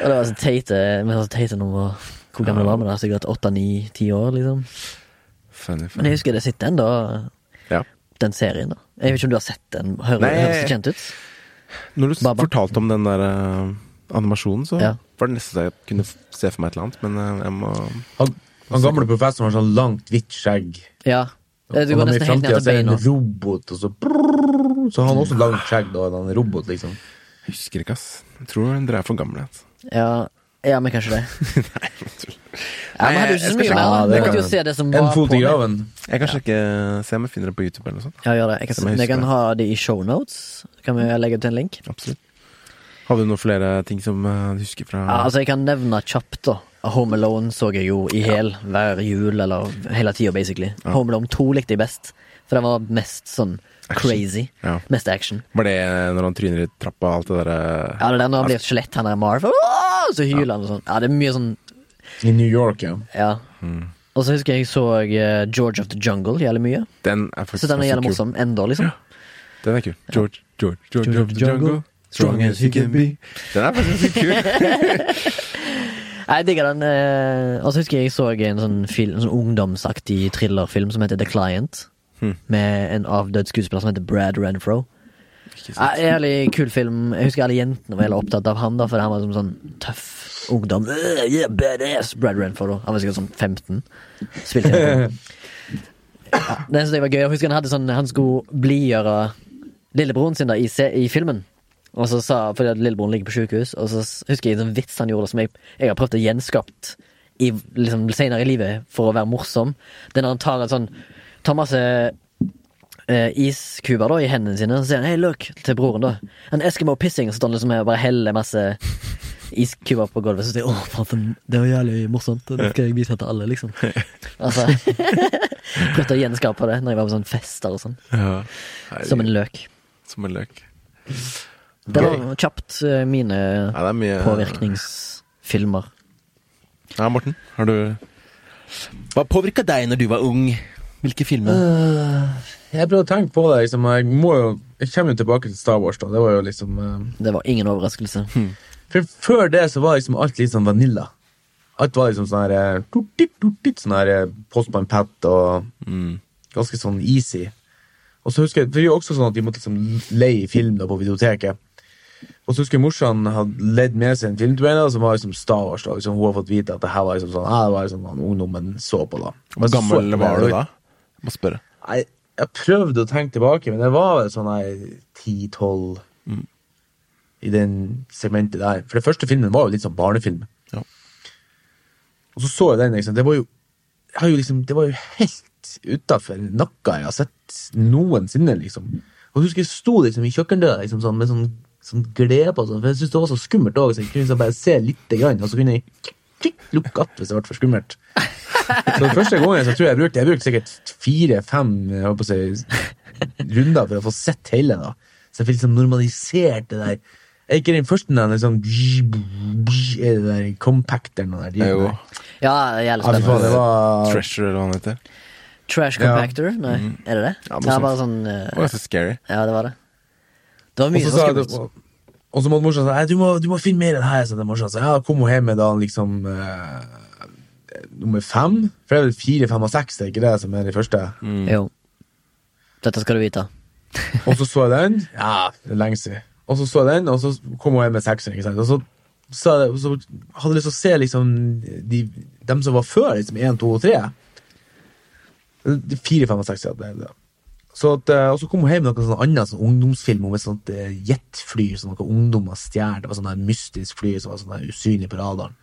og det var så teite var så teite nummer var Hvor gammel var vi da? Sikkert åtte, ni, ti år, liksom. Funny, Men jeg husker det sitter ennå, Ja. den serien. da Jeg vet ikke om du har sett den? Hører, Nei. Høres det kjent ut? Når du Baba. fortalte om den der uh, animasjonen, så Ja. var det nesten så jeg kunne se for meg et eller annet, men eh, jeg må Han, han gamle professoren har sånn langt, hvitt skjegg. Ja. Du går han nesten helt ned så til er det beina. en robot, og så brrr, Så har han også langt skjegg, da. En robot, liksom. Jeg husker ikke, ass. Jeg tror dere er for gamle. Altså. Ja, ja, men kanskje det. (laughs) Ja, men hadde jo ikke så mye mer. da. Vi det måtte jo se det som En var fot på i nett. graven. Jeg kan sjekke Se om jeg finner det på YouTube eller noe sånt. Ja, gjør det. Jeg kan, jeg jeg kan ha det i shownotes. Kan vi legge til en link? Absolutt. Har du noen flere ting som eh, du husker fra Ja, altså, jeg kan nevne kjapt, da. Home Alone så jeg jo i hel hver jul, eller hele tida, basically. Home Alone 2 likte jeg best, for den var mest sånn Action. crazy. Ja. Mest action. Var det når han tryner i trappa og alt det derre Ja, det er der når han blir et skjelett, han er Marv, og så hyler han og sånn. Ja, det er mye sånn I New York, ja. Ja. Og så husker jeg jeg så eh, George of the Jungle jævlig mye. Den er faktisk Så den er jævlig morsom ennå, liksom. Den er kul. George, George, George, of the jungle. Strong as he can be. Den er faktisk kul. (laughs) Jeg digger den. eh, Og så husker jeg jeg så en sånn, film, en sånn ungdomsaktig thrillerfilm som heter The Client. Hmm. Med en avdød skuespiller som heter Brad Renfro. Ja, Jævlig kul film. Jeg husker alle jentene var jævlig opptatt av han, da for han var som sånn tøff ungdom. Øh, yeah, badass Brad Renfro, da. Han var sikkert sånn 15. Spilte igjen. Ja, det synes jeg var gøy. Jeg husker han hadde sånn Han skulle blidgjøre lillebroren sin da i, i filmen. Og så sa, Fordi at lillebroren ligger på sykehus, og så husker jeg en sånn vits han gjorde som jeg, jeg har prøvd å gjenskapt i, liksom, senere i livet for å være morsom. Det er når han tar en sånn Tar masse eh, iskuber da i hendene sine, og så sier han 'hey, look' til broren, da. En Eskimo pissing, og så står han liksom og bare heller masse iskuber på gulvet. Så sier jeg 'å, faen, det var jævlig morsomt', det skal jeg vise til alle, liksom. (laughs) Altså (laughs) Prøvde å gjenskape det når jeg var på sånn fester og sånn. Ja. Som en løk. Som en løk. Det var kjapt eh, mine Ja, mye påvirkningsfilmer. Ja, Morten, har du Hva påvirka deg når du var ung? Hvilke filmer? Jeg prøvde å tenke på det. Liksom. Jeg, må jo, jeg kommer jo tilbake til Star Wars. da Det var jo liksom uh... Det var ingen overraskelse. For Før det så var liksom alt litt sånn vanilla. Alt var liksom sånn her eh, tut-tit, tut-tit, Sånn her eh, Postman Pat og Mm. ganske sånn easy. Og så husker jeg, for Det jo også sånn at de måtte liksom leie film da på videoteket. Og så husker jeg morsan hadde ledd med seg en film som var liksom Star Wars. da liksom, Hun har fått vite at det her var liksom sånn, ah, det var liksom sånn ungdommen så på. da Hvor gammel så var du da? da? Må spørre. Jeg, jeg prøvde å tenke tilbake, men det var vel sånn her 10-12 Mm. I den segmentet der. For den første filmen var jo litt sånn barnefilm. Ja. Og så så jeg den, liksom. Det var jo, jo liksom, det var jo helt utafor nakka jeg har sett noensinne, liksom. Og jeg husker jeg sto liksom i kjøkkendøra liksom, sånn, med sånn, sånn glede på, sånn, for jeg syntes det var så skummelt òg, så jeg kunne liksom bare se lite grann, og så kunne jeg lukke opp hvis det ble for skummelt. Så den første gangen så tror jeg jeg brukte, jeg brukte sikkert fire-fem si, runder for å få sett hele. da. Så jeg fikk liksom normalisert det der. Er ikke den første den liksom Er det der compacteren og der? Jo. Ja, jævlig fy spennende. det var Treasure, eller hva han heter. Trash Ja. Nei, Nei, er det det? Ja, det var bare sånn uh... Det var ganske scary. Ja, det var det. Det var mye så som sa skummelt. og så måtte morsan si du, må- du må finne mer enn her. Så det morsan sa ja, kom hun hjem med da liksom uh, nummer fem. For det er vel fire, fem og seks, det er ikke det som er de første? Mm. Jo. Dette skal du vite. Og så så jeg den. Ja, det er lenge siden. Og så så jeg den, og så kom hun hjem med sekser. ikke sant? Og så, så, så hadde jeg lyst til å se liksom de, dem som var før, liksom én, to og tre. Fire, fem og seks. Så at, eh, og så kom hun hjem med noe sånn annet sånn ungdomsfilm om et sånt eh, jetfly som noen ungdommer stjal. Det var sånn mystisk fly som var sånn usynlig på radaren.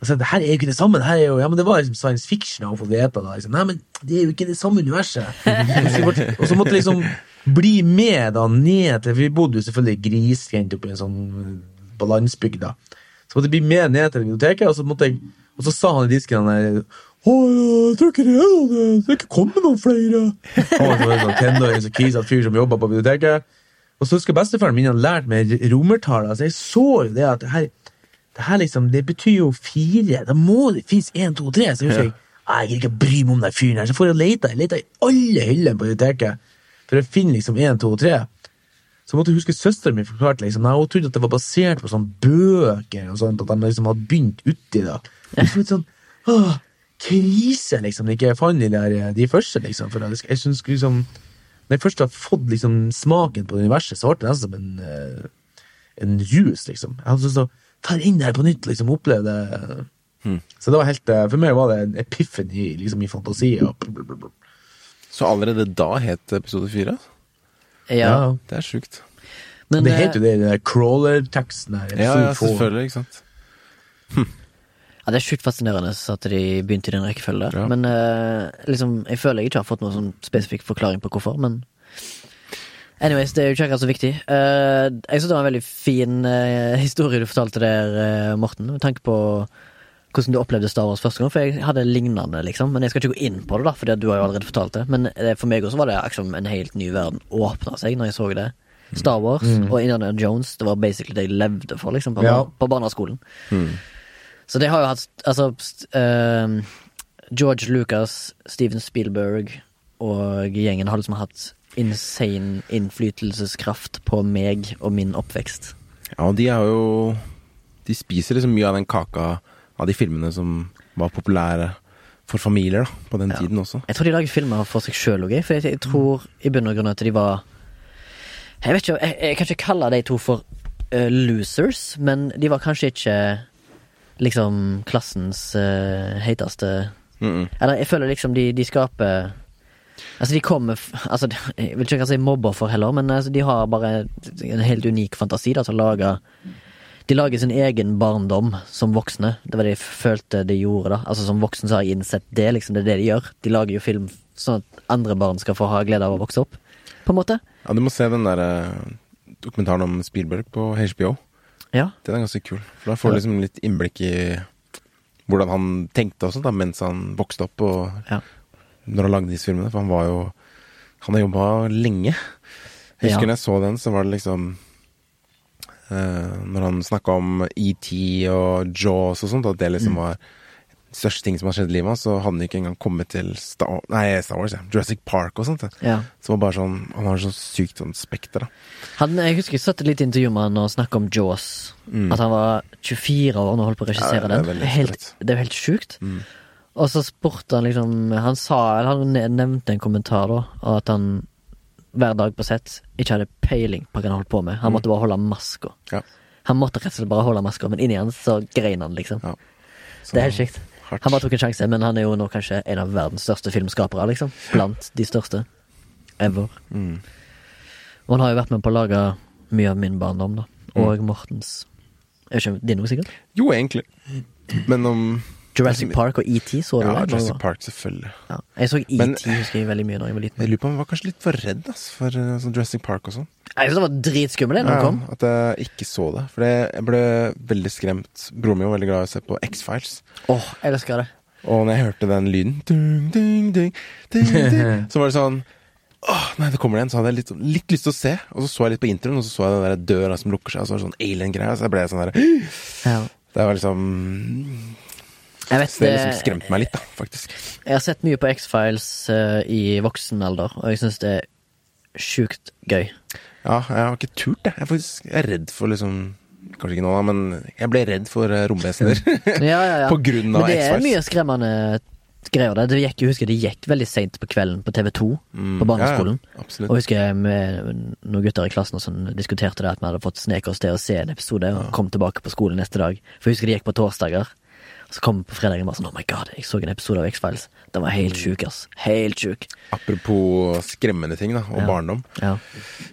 Altså, det her er jo ikke det samme. Det her er jo, ja, men det var liksom science fiction. Jeg har vite da. Liksom. Nei, men det er jo ikke det samme universet. Og så måtte- jeg liksom bli med da ned til Vi bodde jo selvfølgelig grisgrendt oppe i en sånn på landsbygda. Så måtte jeg bli med ned til biblioteket, og så, måtte jeg, og så sa han i disken han der å, jeg tror ikke det er ikke kommet noen flere. Han var sånn tenåring, så kvisete fyr som jobba på biblioteket. Og så husker bestefaren min han lærte meg romertall. Altså, jeg så jo det at her, det her liksom, det betyr jo fire. Da må det finnes én, to, tre. Så husker jeg jeg gidder ikke bry meg om den fyren her. Så får jeg lete. Jeg lete i alle hyllene på biblioteket for å finne liksom én, to, tre. Så jeg måtte huske søsteren min forklarte liksom, nei, hun trodde at det var basert på sånne bøker, og sånt, at de liksom hadde begynt uti det. Følte sånn, åh, krise, liksom, jeg ikke fant de der, de første, liksom. For jeg, jeg synes liksom, når jeg først har fått liksom smaken på universet, så ble det nesten som en, eh, en rus, liksom. Jeg hadde lyst til å ta det inn der på nytt, liksom, oppleve det. Så det var helt, eh, for meg var det en epiphany, liksom, i fantasi. Så allerede da het episode fire? Ja. Det er sjukt. Men det eh, heter jo det, den der crawler-teksten her. Ja, ja, selvfølgelig, ikke sant. Ja, det er sjukt fascinerende at de begynte i den rekkefølgen. Ja. Men eh, liksom, jeg føler jeg ikke har fått noen sånn spesifikk forklaring på hvorfor, men Anyways, det er jo ikke akkurat så viktig. Uh, jeg synes det var en veldig fin uh, historie du fortalte der, uh, Morten, med tanke på hvordan du opplevde Star Wars første gang, for jeg hadde lignende, liksom. Men jeg skal ikke gå inn på det, da, for du har jo allerede fortalt det. Men for meg også var det liksom en helt ny verden åpna seg når jeg så det. Star Wars og Indiana Jones, det var basically det jeg levde for, liksom, på, Ja. på barneskolen. Så det har jo hatt Altså George Lucas, Steven Spielberg og gjengen har liksom hatt insane innflytelseskraft på meg og min oppvekst. Ja, og de er jo De spiser liksom mye av den kaka av de filmene som var populære for familier da, på den Ja. tiden også. Jeg tror de lager filmer for seg sjøl òg, for jeg, jeg tror i bunn og grunn at de var Jeg vet ikke, jeg, jeg kan ikke kalle de to for uh, losers, men de var kanskje ikke liksom klassens uh, heiteste Mm -mm. Eller jeg føler liksom de, de skaper Altså de kommer altså, (laughs) Jeg vil ikke si mobber for heller, men altså, de har bare en helt unik fantasi da, til å lage De lager sin egen barndom som voksne. Det var det jeg følte de gjorde. da Altså Som voksen så har jeg innsett det. liksom Det er det de gjør. De lager jo film sånn at andre barn skal få ha glede av å vokse opp. På en måte. Ja, du må se den der eh, dokumentaren om Spielberg på HBO. Ja. Den er ganske kul. For da får du liksom litt innblikk i hvordan han tenkte og sånt da, mens han vokste opp, og Ja. Når han lagde disse filmene. For han var jo Han har jobba lenge. Jeg husker Ja. når jeg så den, så var det liksom uh, Når han snakka om ET og Jaws og sånt, at det Mm. liksom var største ting som har skjedd i livet hans, så hadde han ikke engang kommet til Star, nei, Star Wars, ja. Jurassic Park og sånt. ja. Så var bare sånn Han har så sykt sånn spekter, da. Han, jeg husker jeg satt et lite intervju med han og snakka om Jaws. At han var 24 år når han holdt på å regissere Mm. Ja, det den. Helt, det er jo helt sjukt. Mm. Og så spurte han liksom Han sa, eller han nevnte en kommentar da, at han hver dag på sett ikke hadde peiling på hva han holdt på med. Han måtte bare holde maska. Mm. Ja. Han måtte rett og slett bare holde maska, men inni han så grein han, liksom. Ja. Det er helt sykt. hardt. Han bare tok en sjanse, men han er jo nå kanskje en av verdens største filmskapere, liksom. Blant de største. Ever. Mm. Og han har jo vært med på å lage mye av min barndom, da. Mm. Og Mortens. Er ikke, det noe sikkert? Jo, egentlig. Men om Jurassic Park og ET, så du Ja, det? Jurassic Park, selvfølgelig. Ja. Jeg så ET husker jeg veldig mye da jeg var liten. Jeg lurer på om jeg var kanskje litt for redd ass, for sånn Jurassic Park og sånn. Jeg synes det var dritskummelt da ja, kom. at jeg ikke så det. For jeg ble veldig skremt. Broren min var veldig glad i å se på X-Files. Åh, jeg elsker det. Og når jeg hørte den lyden ding, ding, ding, (laughs) Så var det sånn Åh, nei, det kommer det en. Så hadde jeg litt, litt lyst til å se. Og så så jeg litt på introen, og så så jeg den der døra som lukker seg, og så var det sånn alien-greier. Så jeg ble sånn der (gasps) Ja. Det var liksom Jeg vet Så det liksom det- skremte meg litt, da, faktisk. Jeg har sett mye på X-Files uh, i voksen alder, og jeg syns det er sjukt gøy. Ja, jeg har ikke turt, jeg. Jeg er faktisk jeg er redd for liksom Kanskje ikke nå, da, men jeg ble redd for eh, romvesener. (laughs) Ja, ja, ja. (laughs) På grunn av X-Files. Men det er mye skremmende greier der. Det gikk, jeg husker det gikk veldig seint på kvelden på TV2 Mm, på barneskolen. Ja, ja. Og jeg husker med noen gutter i klassen som diskuterte det at vi hadde fått sneke oss til å se en episode, og kom tilbake på skolen neste dag. For jeg husker det gikk på torsdager. Og så kom på fredagen bare sånn Oh my god, jeg så en episode av X-Files. Den var helt sjuk, ass. Helt sjuk. Apropos skremmende ting da, og Ja. barndom. Ja.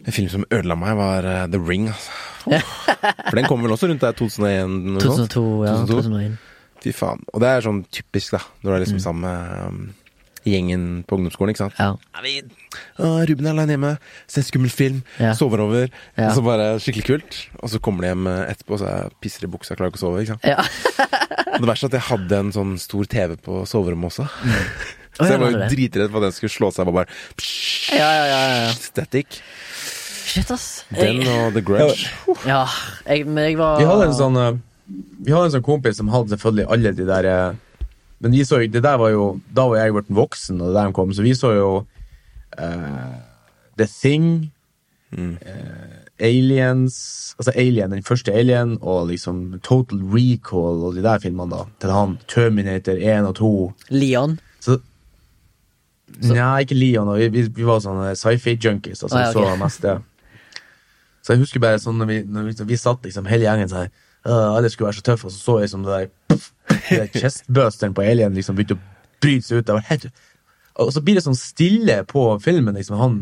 En film som ødela meg, var eh, The Ring. Altså. (laughs) For den kom vel også rundt der 2001? eller noe sånt? 2002, ja. 2002. 2001. Fy faen. Og det er sånn typisk, da, når du er liksom sammen med um, gjengen på ungdomsskolen, ikke sant. Ja. Er vi, uh, Ruben er aleine hjemme, ser skummel film, Ja. sover over. Ja. Og så bare skikkelig kult. Og så kommer de hjem etterpå, etterpå, så jeg pisser i buksa, klarer ikke å sove. ikke sant? Ja. Og det verste er at jeg hadde en sånn stor TV på soverommet også. (laughs) Å, så jeg var jo dritredd for at den skulle slå seg. Jeg var bare psh, Ja, ja, ja, ja. Static. Shit, ass. Den Jeg, og The Grudge. ja, jeg, men jeg var Vi hadde en sånn eh, Vi hadde en sånn kompis som hadde selvfølgelig alle de der eh, Men vi så jo Det der var jo Da var jeg blitt voksen, og det der de kom, så vi så jo uh, The Thing, eh, Aliens Altså Alien, den første Alien, og liksom Total Recall og de der filmene, da. Til han Terminator 1 og 2. Leon. Så Nei, ikke Leon. Vi, vi, vi var sånne sci-fi junkies. Altså, Ah, ja, okay. så mest det. Så jeg husker bare sånn når vi, når vi, vi satt liksom hele gjengen sånn Alle skulle være så tøffe, og så så jeg som det der puff, chestbusteren på Alien liksom begynte å bryte seg ut. Av, helt, og så blir det sånn stille på filmen. liksom Han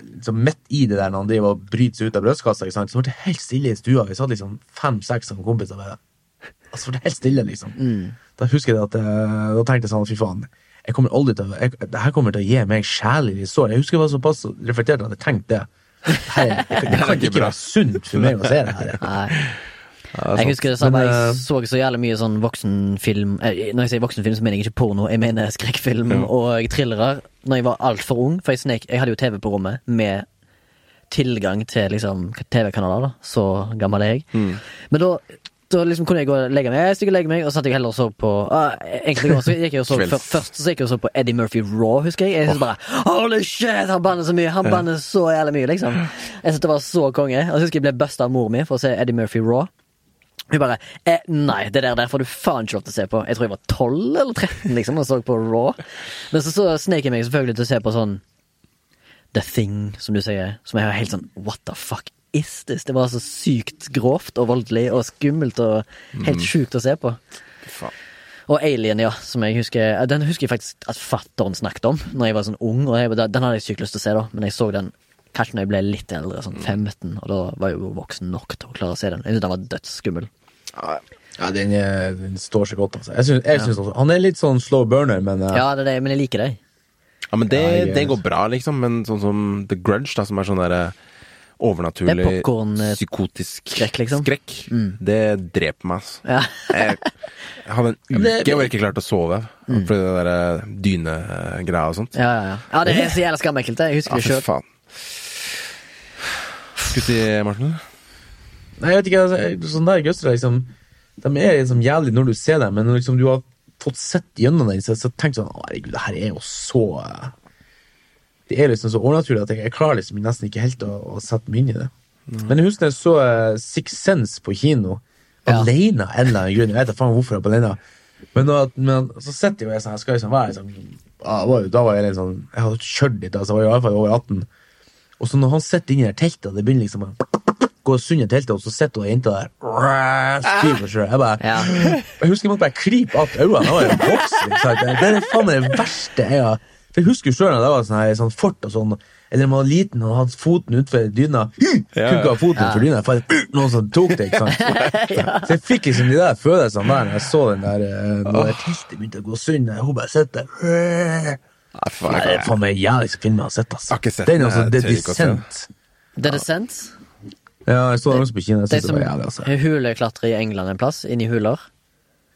liksom midt i det der når han driver og bryter seg ut av brødskassa så ble det helt stille i stua. Vi satt liksom fem-seks som kompiser. bare Og så ble det helt stille, liksom. Da husker jeg at eh, Da tenkte jeg sånn, fy faen. Jeg kommer aldri til jeg, Det her kommer til å gi meg sjelelig sår. Jeg husker jeg var såpass reflektert at jeg tenkte det. Det, her, det, (laughs) det, kan ikke være sunt for meg å se det her. Nei. Ja, Jeg husker det samme, Men, jeg eh, så så jævlig mye sånn voksenfilm eh, Når jeg sier voksenfilm, så mener jeg ikke porno, jeg mener skrekkfilm Ja. og thrillere. Når jeg var altfor ung, for jeg, snek, jeg hadde jo TV på rommet med tilgang til liksom TV-kanaler, da. Så gammel er jeg. Mm. Men da, da liksom kunne jeg gå og legge meg. Jeg stikker legge meg, og så satt jeg heller og så på uh, Egentlig også, så gikk jeg og så før- Først så gikk jeg og så på Eddie Murphy Raw, husker jeg. Jeg synes bare Holy shit, han banner så mye! Han banner så jævlig mye, liksom. Jeg synes det var så konge. Og så husker jeg ble busta av mor mi for å se Eddie Murphy Raw. Hun bare eh, Nei, det der, der får du faen ikke lov til å se på. Jeg tror jeg var 12 eller 13 liksom og så på Raw. Men så, så snek jeg meg selvfølgelig til å se på sånn The Thing, som du sier. Som jeg var helt sånn What the fuck is this? Det var så sykt grovt og voldelig og skummelt og helt sjukt å se på. Faen. Og Alien, ja, som jeg husker Den husker jeg faktisk at fatteren snakket om Når jeg var sånn ung. Og jeg, den hadde jeg sykt lyst til å se, da. Men jeg så den kanskje når jeg ble litt eldre, sånn 15, og da var jeg jo voksen nok til å klare å se den. Jeg synes den var dødsskummel. Ja, den, er- den står seg godt, altså. Jeg synes, jeg synes også, han er litt sånn slow burner, men uh... Ja, det er det, men jeg liker det. Ja, men det, Ja, jeg- det går bra, liksom. Men sånn som The Grudge, da, som er sånn derre overnaturlig, Det er popcorn, eh, psykotisk skrekk, liksom. skrekk, det dreper meg, altså. Ja. Jeg, jeg hadde en (laughs) uke hvor jeg ikke klarte å sove. Fordi det derre dynegreia og sånt. Ja, ja, ja. ja, det er så jævla skammekkelt. Jeg husker Ja, det sjøl. Faen. i, Morten? Nei, jeg vet ikke, altså, sånn der gøstere, liksom De er liksom jævlig når du ser dem, men når liksom du har fått sett gjennom den, så, så tenker du sånn herregud, det her er jo så eh, Det er liksom så overnaturlig at jeg, jeg klarer liksom nesten ikke helt å, å sette meg inn i det. Men jeg husker jeg så uh, Six Sense på kino, Ja. alene av en eller annen grunn. Jeg vet da faen hvorfor jeg er alene. Men, nå, men så sitter jo jeg sånn, jeg skal liksom være sånn ah, var jo- Da var jeg litt sånn Jeg hadde kjørt litt, altså, jeg var i hvert fall over 18. Og så når han sitter inni det teltet, og det begynner liksom å gå sunne teltet, og så sitter hun jenta der skriver for seg. Jeg bare Ja. Jeg husker jeg måtte bare klype att øynene. Jeg var jo voksen. ikke sant? Det er faen det verste jeg har For Jeg husker sjøl da det var sånn, her, sånn fort og sånn, eller man var liten og hadde foten utfor dyna. Ha foten Ja. utfor dyna, for noen som tok det. ikke sant? (laughs) Så jeg fikk liksom de der følelsene der når jeg så den der eh, Når det teltet begynte å gå sunn. og hun bare sitter der. Nei, faen, Nei, det er faen meg jævligste film jeg har sett. Altså. Jeg har ikke sett Den er altså, jeg det er se. Descent. The Descent. Ja, jeg så den også på kino. Jeg synes det som var jævlig, altså. huleklatrer i England en plass, inni huler.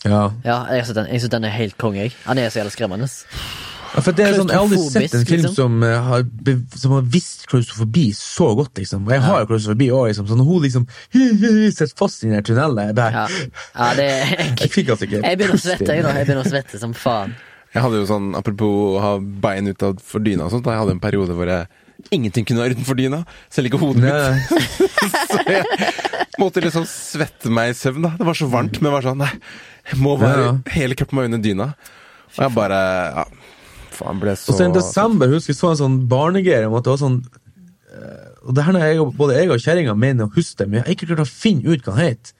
Ja. Ja, jeg syns den. Den er helt konge. jeg. Han er så jævlig skremmende. Ja, for det er sånn, Jeg har aldri sett en film liksom. som, eh, har, som har visst klaustrofobi så godt, liksom. Og jeg har jo klaustrofobi òg, liksom. Så når hun liksom sitter fast i den tunnelen jeg bare, Ja, ja det (laughs) Jeg fikk altså ikke Jeg begynner å pust i svette, jeg, da. Jeg begynner å svette som faen. Jeg hadde jo sånn, Apropos å ha bein utenfor dyna og sånt, da jeg hadde en periode hvor jeg ingenting kunne være utenfor dyna. Selv ikke hodet mitt. (laughs) Så jeg måtte liksom svette meg i søvn. da Det var så varmt, men det var sånn Nei, jeg må være Ja. hele kroppen må under dyna. Og jeg bare ja, Faen, ble så Og så i desember husker jeg så en sånn barnegreie om at det var sånn eh, Og det her når jeg, både jeg og kjerringa mener å huske det, men jeg har ikke klart å finne ut hva den het.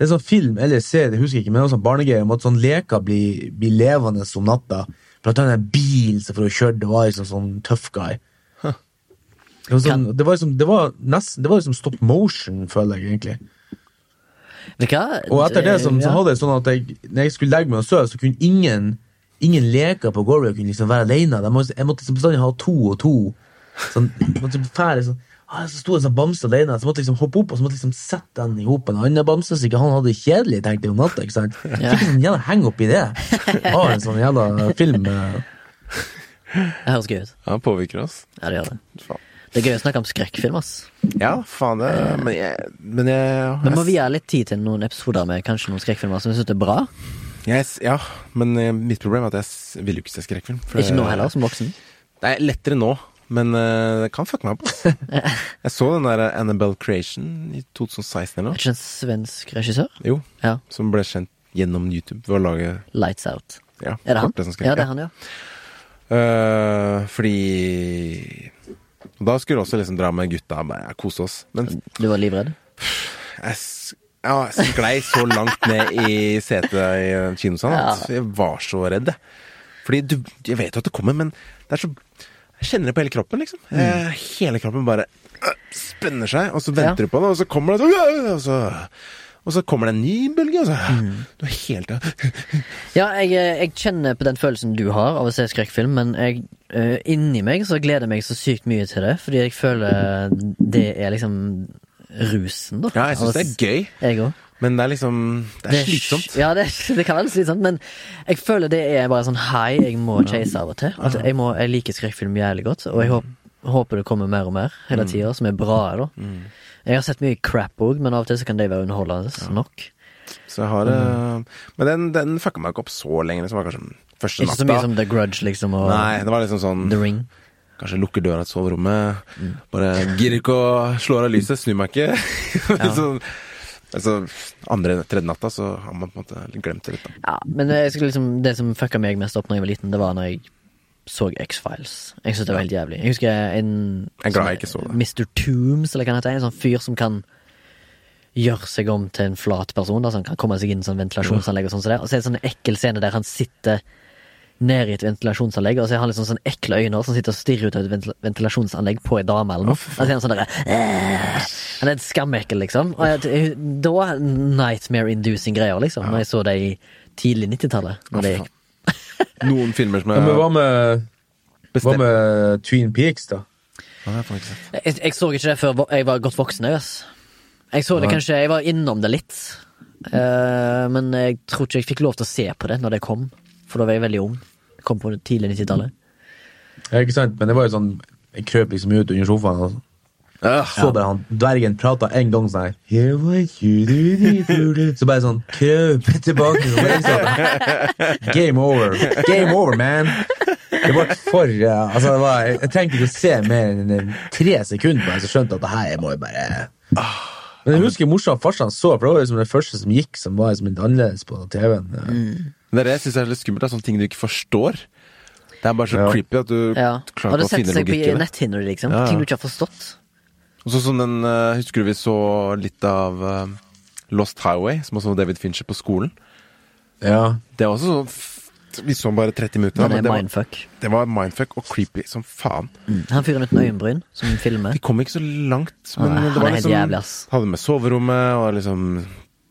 Det er sånn film eller serie, det husker ikke, men det var sånn barnegreie om at sånn leker blir, blir levende om natta. Blant annet en bil som for å kjøre, det var liksom sånn tough guy. Det var, sånn, det var liksom det var nesten Det var liksom stop motion, føler jeg egentlig. Og etter det som, så hadde jeg sånn at jeg, når jeg skulle legge meg og sove, så kunne ingen Ingen leker på gulvet kunne liksom være alene. Jeg måtte liksom bestandig ha to og to. Sånn, jeg måtte fære, sånn, så sto en sånn bamse alene, så måtte jeg liksom hoppe opp og så måtte liksom sette den i hop med en annen bamse, så ikke han hadde det kjedelig tenkte jeg om natta. ikke sant? Ja. fikk en sånn jævla heng opp i det. Av en sånn jævla film. eh, Det høres gøy ut. Ja, det påvirker oss. Ja, det gjør det. Faen. Det er gøy å snakke om skrekkfilm, ass. Ja, faen det Men jeg, men jeg, Vi må vie litt tid til noen episoder med kanskje noen skrekkfilmer som vi syns er bra. Yes, Ja, men eh, mitt problem er at jeg vil jo ikke se skrekkfilm. for Ikke nå heller, som voksen. Det er lettere nå, men uh, det kan fucke meg opp. (laughs) Jeg så den der Annabelle Creation i 2016 eller Er noe. ikke en svensk regissør? Jo, Ja. som ble kjent gjennom YouTube ved å lage Lights Out. ja, Er det han? Ja, det er han, ja. Uh, fordi Da skulle du også liksom dra med gutta og bare kose oss. Men Du var livredd? jeg, ja, jeg sklei så langt ned i setet i kinosalen kinosal at jeg var så redd. Fordi du Jeg vet jo at det kommer, men det er så Jeg kjenner det på hele kroppen, liksom. Mm. hele kroppen bare øh, spenner seg, og så venter Ja. du på det, og så kommer det så, og så og så kommer det en ny bølge, og så Du er helt (laughs) Ja, jeg, jeg kjenner på den følelsen du har av å se skrekkfilm, men jeg, eh, inni meg så gleder jeg meg så sykt mye til det, fordi jeg føler det er liksom rusen, da. Ja, jeg syns det er gøy, Jeg òg. Men det er liksom Det er slitsomt. Ja, det, (laughs) det kan være slitsomt, men jeg føler det er bare sånn high jeg må chase av og til. At jeg, må, jeg liker skrekkfilm jævlig godt, og jeg håper, håper det kommer mer og mer hele tida, som er bra. da Jeg har sett mye crap òg, men av og til så kan det være underholdende nok. Så jeg har mm. Men den, den fucka meg ikke opp så lenge. Det var kanskje første Ikke så mye som The Grudge, liksom, og Nei, det var liksom sånn The Ring. Kanskje lukker døra til soverommet. Bare gidder ikke å slå av lyset, snur meg ikke. (laughs) så, altså, andre, tredje natta så har man på en måte glemt det litt. Da. Ja, men jeg liksom, det som fucka meg mest opp når jeg var liten, det var når jeg så X-Files. Jeg synes det var helt jævlig. Jeg husker en Jeg glad jeg ikke så det. Mr. Tooms, eller hva han heter. En sånn fyr som kan gjøre seg om til en flat person. Da, så han kan komme seg inn i sånn ventilasjonsanlegg og sånn som. Og så er det sånn ekkel scene der han sitter nede i et ventilasjonsanlegg, og så har han liksom sånn ekle øyne som sitter og stirrer ut av et ventilasjonsanlegg på ei dame eller noe. Og så er han sånn derre Han er et skamekkel, liksom. Og jeg, da nightmare-inducing greier, liksom. Når jeg så det i tidlig 90-tallet. Når Noen filmer som Ja, jeg men hva med, hva med Twin Peaks, da? Ja, jeg. Jeg, så ikke det før jeg var godt voksen. Ass. jeg så det kanskje, jeg var innom det litt. Uh, men jeg tror ikke jeg fikk lov til å se på det når det kom. For da var jeg veldig ung. Kom på det tidlig 90-tallet. Ja, ikke sant? Men det var jo sånn Jeg krøp liksom ut under sofaen og så bare han dvergen prata en gang sånn her. Så bare sånn krøp tilbake. Så bare sånn, Game over. Game over, man. Det var for ja, altså det var, Jeg trengte ikke å se mer enn tre sekunder på det, så skjønte jeg at det her må jeg bare Men jeg husker morsomt farsan så, for det var liksom det første som gikk som var liksom litt annerledes på TV-en. Det er det jeg syns er litt skummelt. Det er sånne ting du ikke forstår. Det er bare så Ja. creepy at du Ja. klarer ikke å finne setter seg på netthinner, liksom. Ja. Ting du ikke har forstått. Og så sånn den uh, Husker du vi så litt av uh, Lost Highway, som også var David Fincher på skolen? Ja. Det var også sånn Vi så bare 30 minutter, Men det men det var, mindfuck. det var mindfuck og creepy som faen. Mm. Han fyren uten øyenbryn som filmer. Vi kom ikke så langt, men Nei, det var liksom jævlig, ass. Hadde med soverommet og liksom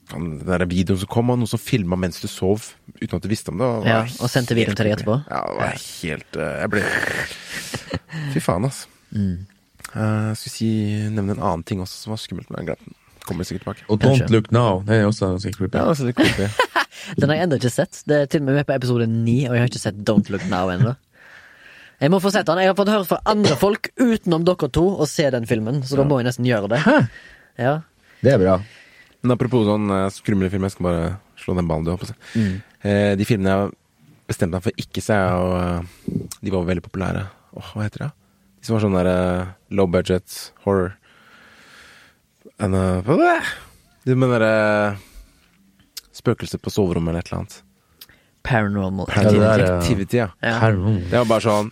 Den der videoen som kom, og noen som filma mens du sov, uten at du visste om det. og Ja, og sendte videoen til deg etterpå. Ja, det var helt eh, Jeg ble (laughs) Fy faen, altså. Mm. Eh, jeg skulle si, nevne en annen ting også som var skummelt, men jeg glemte den. Kommer sikkert tilbake. Og Kanskje. Don't Look Now. Det er også ganske creepy. Ja, også er creepy. (laughs) Den har jeg ennå ikke sett. Det er til og med med på episode ni, og jeg har ikke sett Don't Look Now ennå. Jeg må få sett den. Jeg har fått høre fra andre folk utenom dere to å se den filmen, så da må jeg nesten gjøre det. Hæ? Ja. Det er bra. Men apropos sånn eh, skumle film, jeg skal bare slå den ballen du har på seg. Mm. Eh, de filmene jeg bestemte meg for ikke se, og eh, de var veldig populære. Åh, hva heter det? De som var sånn der eh, low budget horror. En, uh? De med derre Spøkelse på soverommet eller et eller annet. Paranormal Paranormal Activity. ja. Ja. Ja. Det var bare sånn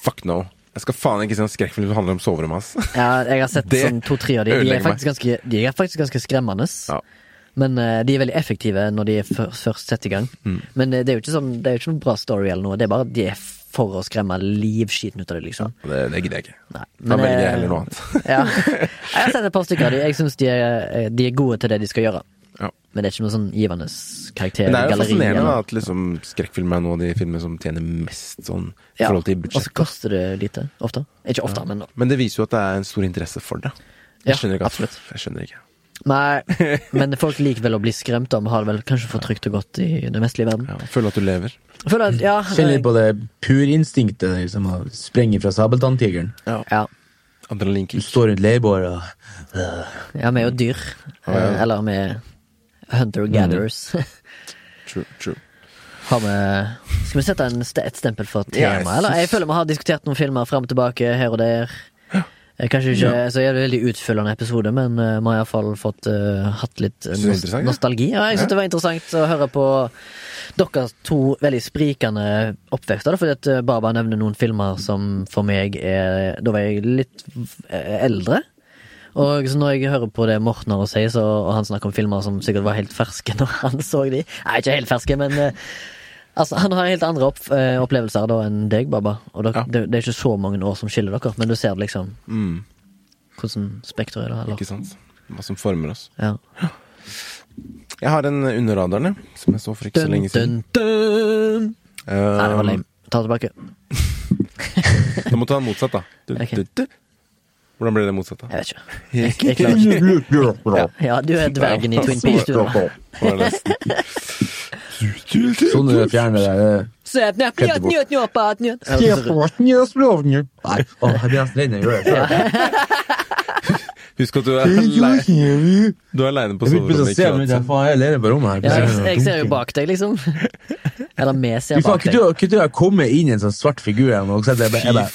Fuck no. Jeg skal faen ikke se en skrekkfilm som handler om soverommet, hans. ja, jeg har sett sånn to-tre av de. De er, ganske, de er faktisk ganske skremmende. Ja. Men uh, de er veldig effektive når de er før, først setter i gang. Mm. Men uh, det er jo ikke sånn Det er jo ikke noen bra story eller noe. Det er bare de er for å skremme livskiten ut av det, liksom. Det, det gidder jeg ikke. Nei. Da velger jeg eh, heller noe annet. ja. (laughs) Jeg har sett et par stykker av de. Jeg syns de, de er gode til det de skal gjøre. Ja. Men det er ikke noe sånn givende karakter. Men det er jo galleri, fascinerende eller- at liksom skrekkfilmer er noen av de filmene som tjener mest sånn i Ja, forhold til Og så koster det lite. Ofte. Ikke ofte, men Men det viser jo at det er en stor interesse for det. Ja, Jeg skjønner ikke absolutt. Jeg skjønner ikke. Nei, (laughs) men folk liker vel å bli skremt av, men har det vel kanskje for trygt og godt i det vestlige verden. Ja, føler at du lever. Føler at, ja, Kjenner litt på det purinstinktet liksom, å sprenge fra sabeltanntigeren. ja, Du står rundt leirbålet og ja, vi er jo dyr. Ja, ja. Eh, Eller vi er hunter-gatherers. (laughs) True, true. Har vi Skal vi sette en st et stempel for Ja, jeg tema, eller? Jeg føler vi har diskutert noen filmer fram og tilbake, her og der. Eh, Kanskje ikke så er det veldig utfyllende episode, men eh, vi har iallfall fått uh, hatt litt Synes du det nos interessant, ja? nostalgi. Ja, jeg syns det var interessant å høre på deres to veldig sprikende oppvekster. Fordi at Baba nevner noen filmer som for meg er Da var jeg litt eldre. Og så når jeg hører på det Morten har å si, så, og han snakker om filmer som sikkert var helt ferske (laughs) når han så de Nei, ikke helt ferske, men eh, Altså, Han har helt andre opp, eh, opplevelser da enn deg, Baba. Og dere, Ja. det, det er ikke så mange år som skiller dere, men du ser det liksom Mm, hvordan spekteret er. da, Eller? ikke sant? Hva som former oss. Ja. (gasps) Jeg har en under radaren, som jeg så for ikke så lenge siden. dun, dun. Nei, det var Um, lame. Ta det tilbake. (laughs) Da må du ta den motsatt, da. Du, (laughs) Ok. du, du. Hvordan blir det motsatt, da? Jeg vet ikke. (laughs) Jeg, jeg klarer ikke. Ja, du er dvergen i Twin Peaks, du. da. Sånn du fjerner det-. Ja, Nei, å, jeg blir nesten redd når jeg gjør det. (laughs) Husk at du er aleine Du er aleine på soverommet men jeg jeg ser jo bak deg, liksom. (laughs) Eller vi ser bak deg. du- kunne du ha kommet inn i en sånn svart figur igjen? og sett jeg ble, jeg ble.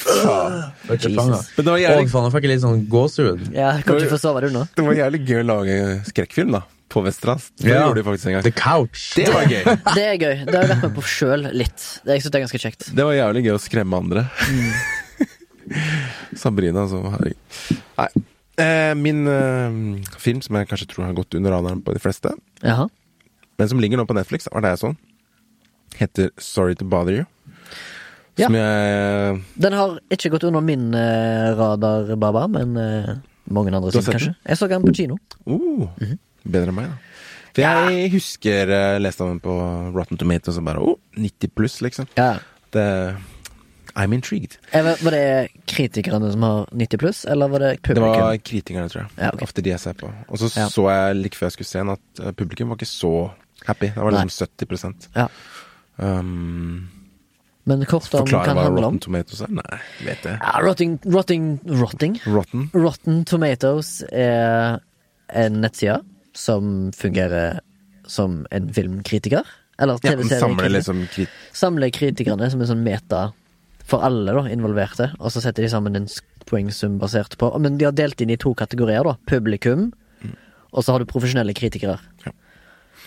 Men det var jævlig, faen, jeg fikk litt sånn gåsehud. Ja, Kan ikke få sove, du nå? det var jævlig gøy å lage skrekkfilm, da. På Vesterålen. Det Ja. gjorde de faktisk en gang. The Couch. Det var gøy. (laughs) Det er gøy. Det har jeg vært med på sjøl litt. Det jeg synes det er ganske kjekt. Det var jævlig gøy å skremme andre. (laughs) Sabrina, så herregud. Nei. Eh, min eh, film som jeg kanskje tror har gått under radaren på de fleste, Jaha. men som ligger nå på Netflix, var det jeg så, heter Sorry to Bother You. Ja. Som jeg Den har ikke gått under min eh, radar, Baba, men eh, mange andre sin, kanskje. kanskje. Jeg så den på kino. uh, -hmm. Bedre enn meg, da. For jeg husker jeg leste om den på Rotten Tomatoes og bare oh, 90 pluss, liksom. Ja. Det I'm intrigued. Vet- Var det kritikerne som har 90 pluss, eller var det publikum? Det var kritikerne, tror jeg. Ja, okay. Ofte de jeg ser på. Og så Ja. så jeg like før jeg skulle se den, at eh, publikum var ikke så happy. Det var liksom 70 Ja. um, Men kort om Forklare hva om. Rotten Tomatoes er? Nei, vet jeg. Ja, Rotting, rotting, rotting. Rotten? Rotten Tomatoes er en nettside som fungerer som en filmkritiker. Eller Ja, samler TV-seriekritiker. liksom krit... Samler kritikerne som en sånn meta for alle da, involverte, og så setter de sammen en poengsum basert på Men de har delt inn i to kategorier, da. Publikum, og så har du profesjonelle kritikere. Ja.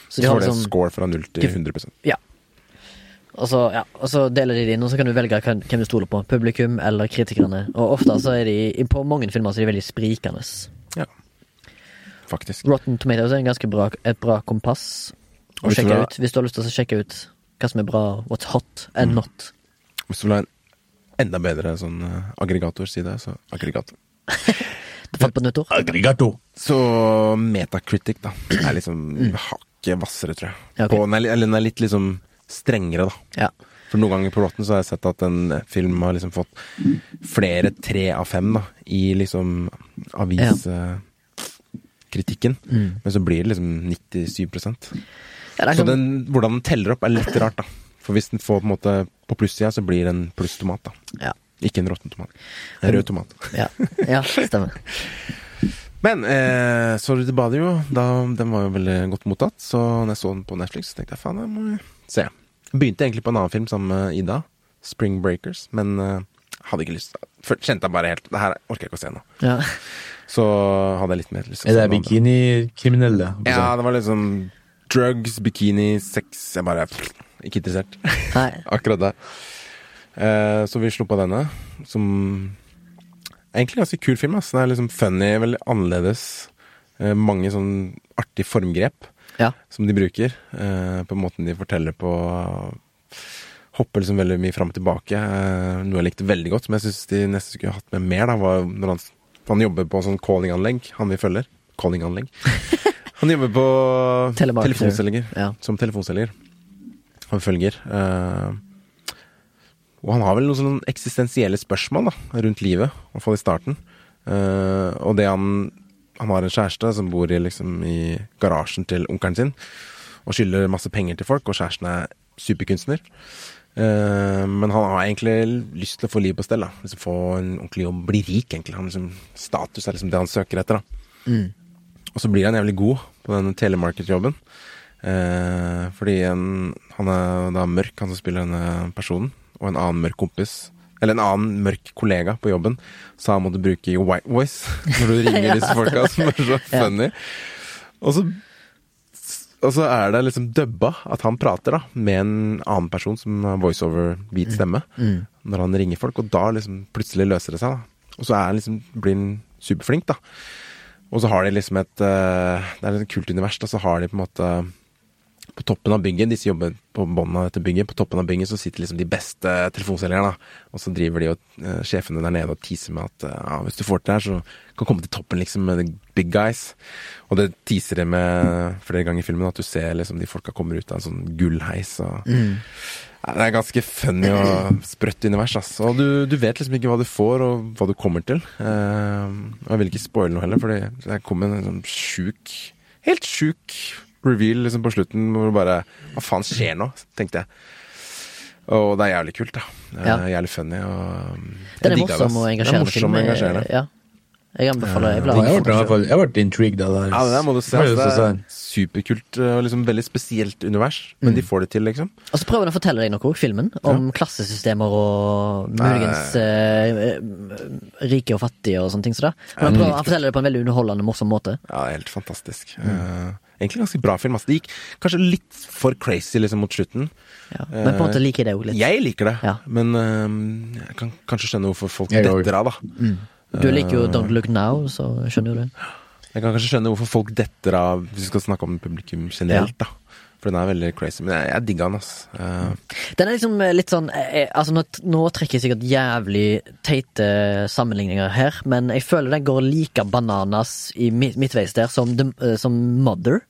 Så Så har det liksom score fra 0 til 100 Ja. Og så, ja, og så deler de det inn, og så kan du velge hvem hvem du stoler på. Publikum eller kritikerne. Og ofte så er de På mange filmer så er de veldig sprikende. Ja. Faktisk. Rotten Tomatoes er en ganske bra, et bra kompass å sjekke ut. Hvis du har lyst til å sjekke ut hva som er bra, what's hot and Mm. not. Hvis du vil ha en enda bedre sånn uh, aggregatorside, så aggregator. (laughs) Du fant på nytt ord? Aggregator! Så Metacritic, da, er liksom hakket hvassere, tror jeg. Mm. Ja, ok. På, den er, eller den er litt liksom strengere, da. Ja. For noen ganger på Rotten så har jeg sett at en eh, film har liksom fått flere tre av fem da, i liksom aviskritikken. Mm. Men så blir det liksom 97 Ja, det Så sånn- den, hvordan den teller opp, er litt rart, da. For hvis den får på en måte på plussida, så blir det en plusstomat, da. ja. Ikke en råtten tomat. En rød tomat. Ja. ja, stemmer. (laughs) Men eh, Sorry to bother you, da, den var jo veldig godt mottatt. Så når jeg så den på Netflix, så tenkte jeg faen, jeg må se. Begynte egentlig på en annen film sammen med Ida, Spring Breakers, men eh, hadde ikke lyst Først Kjente jeg bare helt Det her orker jeg ikke å se nå. Ja. Så hadde jeg litt mer lyst til Er å det se den andre. bikinikriminelle? Ja, det var liksom drugs, bikini, sex Jeg bare pff, Ikke interessert. Nei. (laughs) Akkurat der. Eh, så vi slo på denne, som egentlig ganske kul film. ass. Den er liksom funny, veldig annerledes. Eh, mange sånn artige formgrep Ja. som de bruker. Eh, på måten de forteller på. Hopper liksom veldig mye fram og tilbake. Eh, noe jeg likte veldig godt, som jeg syns de nesten skulle hatt med mer. da, var når han, han jobber på sånn callinganlegg, han vi følger. Callinganlegg. (laughs) Han jobber på telefonselger. Ja. Som telefonselger. Han følger. eh, og han har vel noen sånne eksistensielle spørsmål da, rundt livet, i hvert fall i starten. Eh, og det han Han har en kjæreste som bor i, liksom, i garasjen til onkelen sin, og skylder masse penger til folk, og kjæresten er superkunstner. Eh, men han har egentlig lyst til å få livet på stell. da liksom Få en ordentlig jobb, bli rik, egentlig. Han liksom, status er liksom det han søker etter. da Mm. og så blir han jævlig god på den telemarket-jobben. Eh, fordi en, han er da mørk, han som spiller denne personen, og en annen mørk kompis, eller en annen mørk kollega på jobben, sa han måtte bruke white voice (laughs) når du ringer (laughs) disse folka, som er så funny. Og så og så er det liksom dubba at han prater da med en annen person som har voiceover-hvit stemme, Mm. når han ringer folk, og da liksom plutselig løser det seg. da Og så er han liksom, blir han superflink, da. Og så har de liksom et eh, Det er et kult univers, da. Så har de på en måte På toppen av bygget, disse jobber på bunnen av dette bygget, på toppen av bygget så sitter liksom de beste telefonselgerne. Og så driver de og uh, sjefene der nede og teaser med at uh, ja, hvis du får til det her, så kan du komme til toppen, liksom, med the big guys. Og det teaser de med flere ganger i filmen, at du ser liksom de folka kommer ut av en sånn gullheis og Mm. ja, Det er ganske funny og sprøtt univers, ass. Og du, du vet liksom ikke hva du får, og hva du kommer til. Uh, og jeg vil ikke spoile noe heller, for det kommer en sånn sjuk Helt sjuk reveal liksom på slutten, hvor du bare Hva faen skjer nå? tenkte jeg. Og det er jævlig kult, da. Det Ja. Jævlig funny. Og Den er det, morsom og engasjerende. Det er morsom film. og engasjerende. Ja. Jeg anbefaler jeg Ja, jeg ha ble Jeg ble intrigued av det. Ja, det må du se. Jeg har ass. lyst til å Det er superkult og liksom veldig spesielt univers, men Mm. de får det til, liksom. Og så prøver den å fortelle deg noe filmen, om klassesystemer og muligens eh, eh, rike og fattige og sånne ting. Så da. Men han, prøver, han forteller det på en veldig underholdende, morsom måte. Ja, helt fantastisk. Eh, egentlig ganske bra film. ass. Det gikk kanskje litt for crazy liksom mot slutten. Ja. Men på en måte liker jeg det òg litt. Jeg liker det, Ja. men uh, jeg kan kanskje skjønne hvorfor folk Jeg detter av, da. Du liker jo Don't Look Now, så skjønner du det. Jeg kan kanskje skjønne hvorfor folk detter av, hvis vi skal snakke om publikum generelt, da. For den er veldig crazy. Men jeg, jeg digga den, ass. Uh. Den er liksom eh, litt sånn eh, Altså Nå, nå trekker jeg sikkert jævlig teite sammenligninger her, men jeg føler den går like bananas i midtveis der som, eh, som Mother.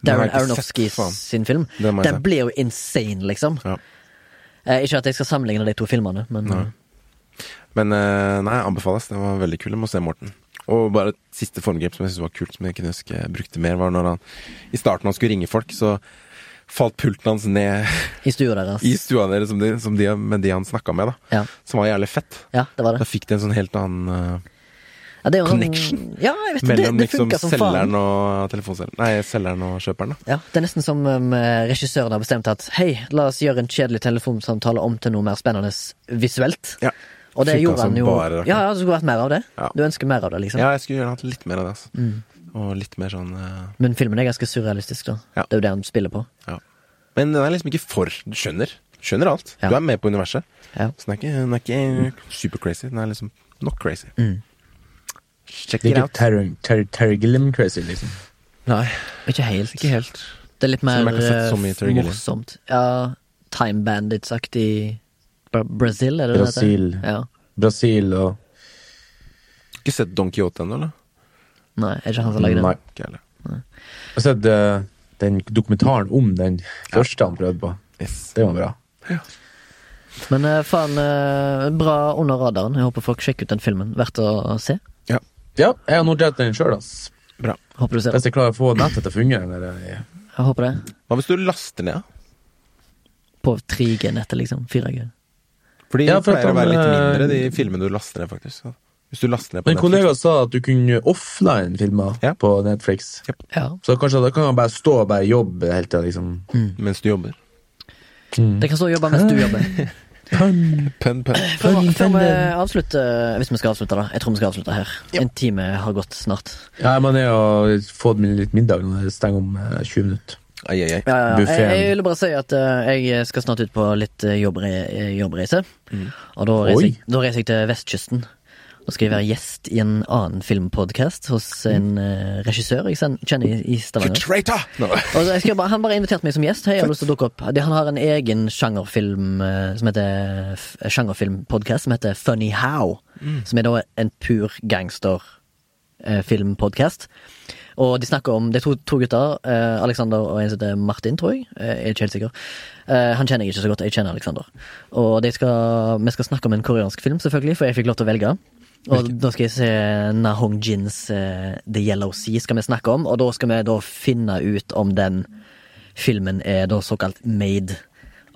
Darren Aronofsky sett, sin film. Den Den blir jo insane, liksom. Ja. Eh, ikke at jeg skal sammenligne de to filmene, men Nei. Men eh, nei, anbefales. Den var veldig kul. Jeg må se Morten. Og bare et siste formgrep som jeg syntes var kult, som jeg kunne huske jeg brukte mer, var når han i starten han skulle ringe folk, så falt pulten hans ned i stua deres. i stua deres som de, som de, med de han snakka med, da. Ja. Som var jævlig fett. ja, det var det. Da fikk de en sånn helt annen eh, Ja, det jo connection Sånn, ja, jeg vet mellom det, det liksom selgeren og telefonselgeren Nei, selgeren og kjøperen, da. Ja, Det er nesten som um, regissøren har bestemt at hei, la oss gjøre en kjedelig telefonsamtale om til noe mer spennende visuelt. Ja. Og det gjorde han jo. bare. Ja, ja, det skulle vært mer av det. Ja. Du ønsker mer av det, liksom. Ja, jeg skulle gjerne hatt litt mer av det, altså. Mm. Og litt mer sånn uh... Men filmen er ganske surrealistisk, da. Ja. Det er jo det han spiller på. Men den er liksom ikke for Du skjønner. Skjønner alt. Ja. Du er med på universet. Ja. Så den er ikke, den er ikke super crazy. Den er liksom nok crazy. Mm. Check it out. ikke Terry, ter Terry Gilliam-crazy, liksom. Nei, Ikke helt. ikke helt. Det er litt mer eh, morsomt. Ja, Time Bandits-aktig Bra Brasil, er det det heter? Brasil. Ja. Brasil og Ikke sett Don Quijote ennå, eller? Nei, er ikke han som lager Nei. Ikke heller. Jeg har sett eh, den dokumentaren om den første han prøvde på. Yes. Det var bra. Men eh, faen, eh, bra under radaren. Jeg håper folk sjekker ut den filmen. Verdt å se. Ja, jeg har notert den sjøl, ass. Bra. Håper du ser den. Hvis jeg klarer å få nettet til å fungere. Eller, jeg- Jeg håper det. Hva hvis du laster ned. På 3G-nettet, liksom. 4G. Fordi Ja, det for at pleier å være litt eh, mindre, de filmene du laster ned, faktisk. Hvis du laster ned på Netflix. kollega sa at du kunne offline filmer Ja. på Netflix. Ja. Så kanskje da kan han bare stå og bare jobbe hele tida, liksom. Mens du jobber. Det kan stå og jobbe mens du jobber. Pønn, Pønn, pønn. Før, før vi avslutter, hvis vi skal avslutte, da. Jeg tror vi skal avslutte her. En time har gått snart. Ja, man er jo fått litt middag når det stenger om eh, 20 minutter. Ai, ai, ai. Ja, ja, ja. Jeg, jeg ville bare si at uh, jeg skal snart ut på litt eh, jobbre, eh, jobbreise. Og da reiser, jeg, da reiser jeg til vestkysten. Da skal jeg være gjest i en annen filmpodkast hos en uh, regissør jeg kjenner i, Stavanger. No. Bare, han bare invitert meg som gjest. Hei, jeg har lyst til å dukke opp. Han har en egen sjangerfilm eh, som heter f- sjangerfilmpodkast som heter Funny How. Som er da en pur gangsterfilmpodkast. Og de snakker om Det er to, to gutter, Uh, Alexander og en som heter Martin, tror jeg. Uh, jeg er ikke helt sikker. Uh, han kjenner jeg ikke så godt, jeg kjenner Alexander. Og skal, vi skal snakke om en koreansk film, selvfølgelig, for jeg fikk lov til å velge. Og da skal jeg se Nahong Jins uh, The Yellow Sea skal vi snakke om, og da skal vi da finne ut om den filmen er da såkalt made.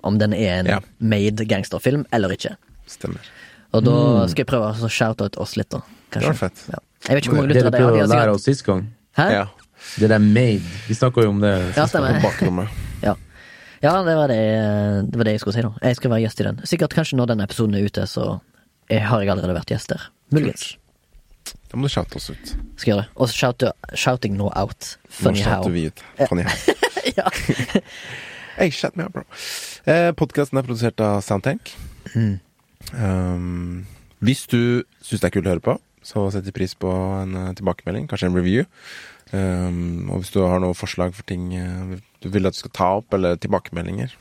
Om den er en Ja. made gangsterfilm eller ikke. Stemmer. Og da skal jeg prøve å shoute ut oss litt, da. Det var fett. Ja. Jeg vet ikke hvor mange Det lyttere du det er. prøvde å lære oss sist gang, Hæ? Ja. det der made Vi snakka jo om det. Ja, stemmer. Ja. ja, det var det, det var det jeg skulle si, da. Jeg skal være gjest i den. Sikkert kanskje når denne episoden er ute, så jeg, har jeg allerede vært gjest der. Muligens. Da må du shoute oss ut. Skal gjøre det. Og shout, shouting no out. Funny Nå how. vi ut. Funny how. (laughs) ja. (laughs) Hey, shut me up, bro. Eh, Podkasten er produsert av Soundtank. Mm. Um, hvis du syns det er kult å høre på, så setter vi pris på en eh, tilbakemelding, kanskje en review. Um, og hvis du har noen forslag for ting eh, du vil at du skal ta opp, eller tilbakemeldinger,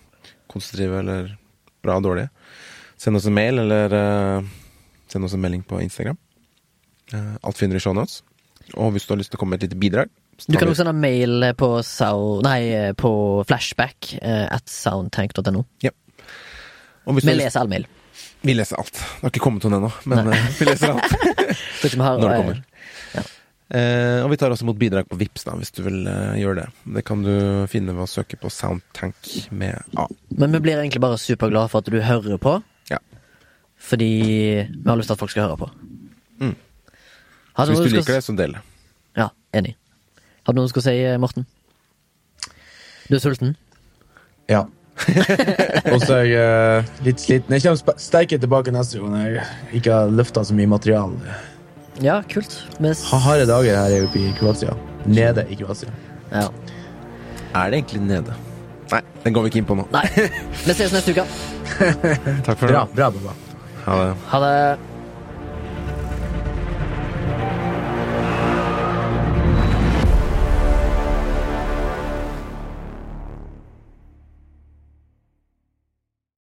konstruktive eller bra og dårlige, send oss en mail, eller eh, send oss en melding på Instagram. Eh, alt finner du i shownotes. Og hvis du har lyst til å komme med et lite bidrag Du kan også sende mail på, sound, nei, på flashback eh, at soundtank.no. hvis Vi har lyst- leser all mail. Vi leser alt. Det har ikke kommet noen ennå, men eh, vi leser alt. (laughs) Vi har, Når det kommer. kommer. Eh, og vi tar også imot bidrag på Vips da, hvis du vil eh, gjøre det. Det kan du finne ved å søke på Soundtank med A. Men vi blir egentlig bare superglade for at du hører på. Ja. Fordi vi har lyst til at folk skal høre på. Mm. Hvis du liker skal... det, så del det. Ja, enig. Har du noe du skal si, eh, Morten? Du er sulten? Ja. (laughs) Og så er jeg uh, litt sliten. Jeg kommer sterkere tilbake neste gang jeg ikke har løfta så mye materiale. Ja, kult. S- harde dager her oppe i Kroatia. Nede i Kroatia. ja. Er det egentlig nede? Nei, den går vi ikke inn på nå. Nei. (laughs) Vi ses neste uke. (laughs) Takk for Bra, bra, bra. Ha det. Ha det.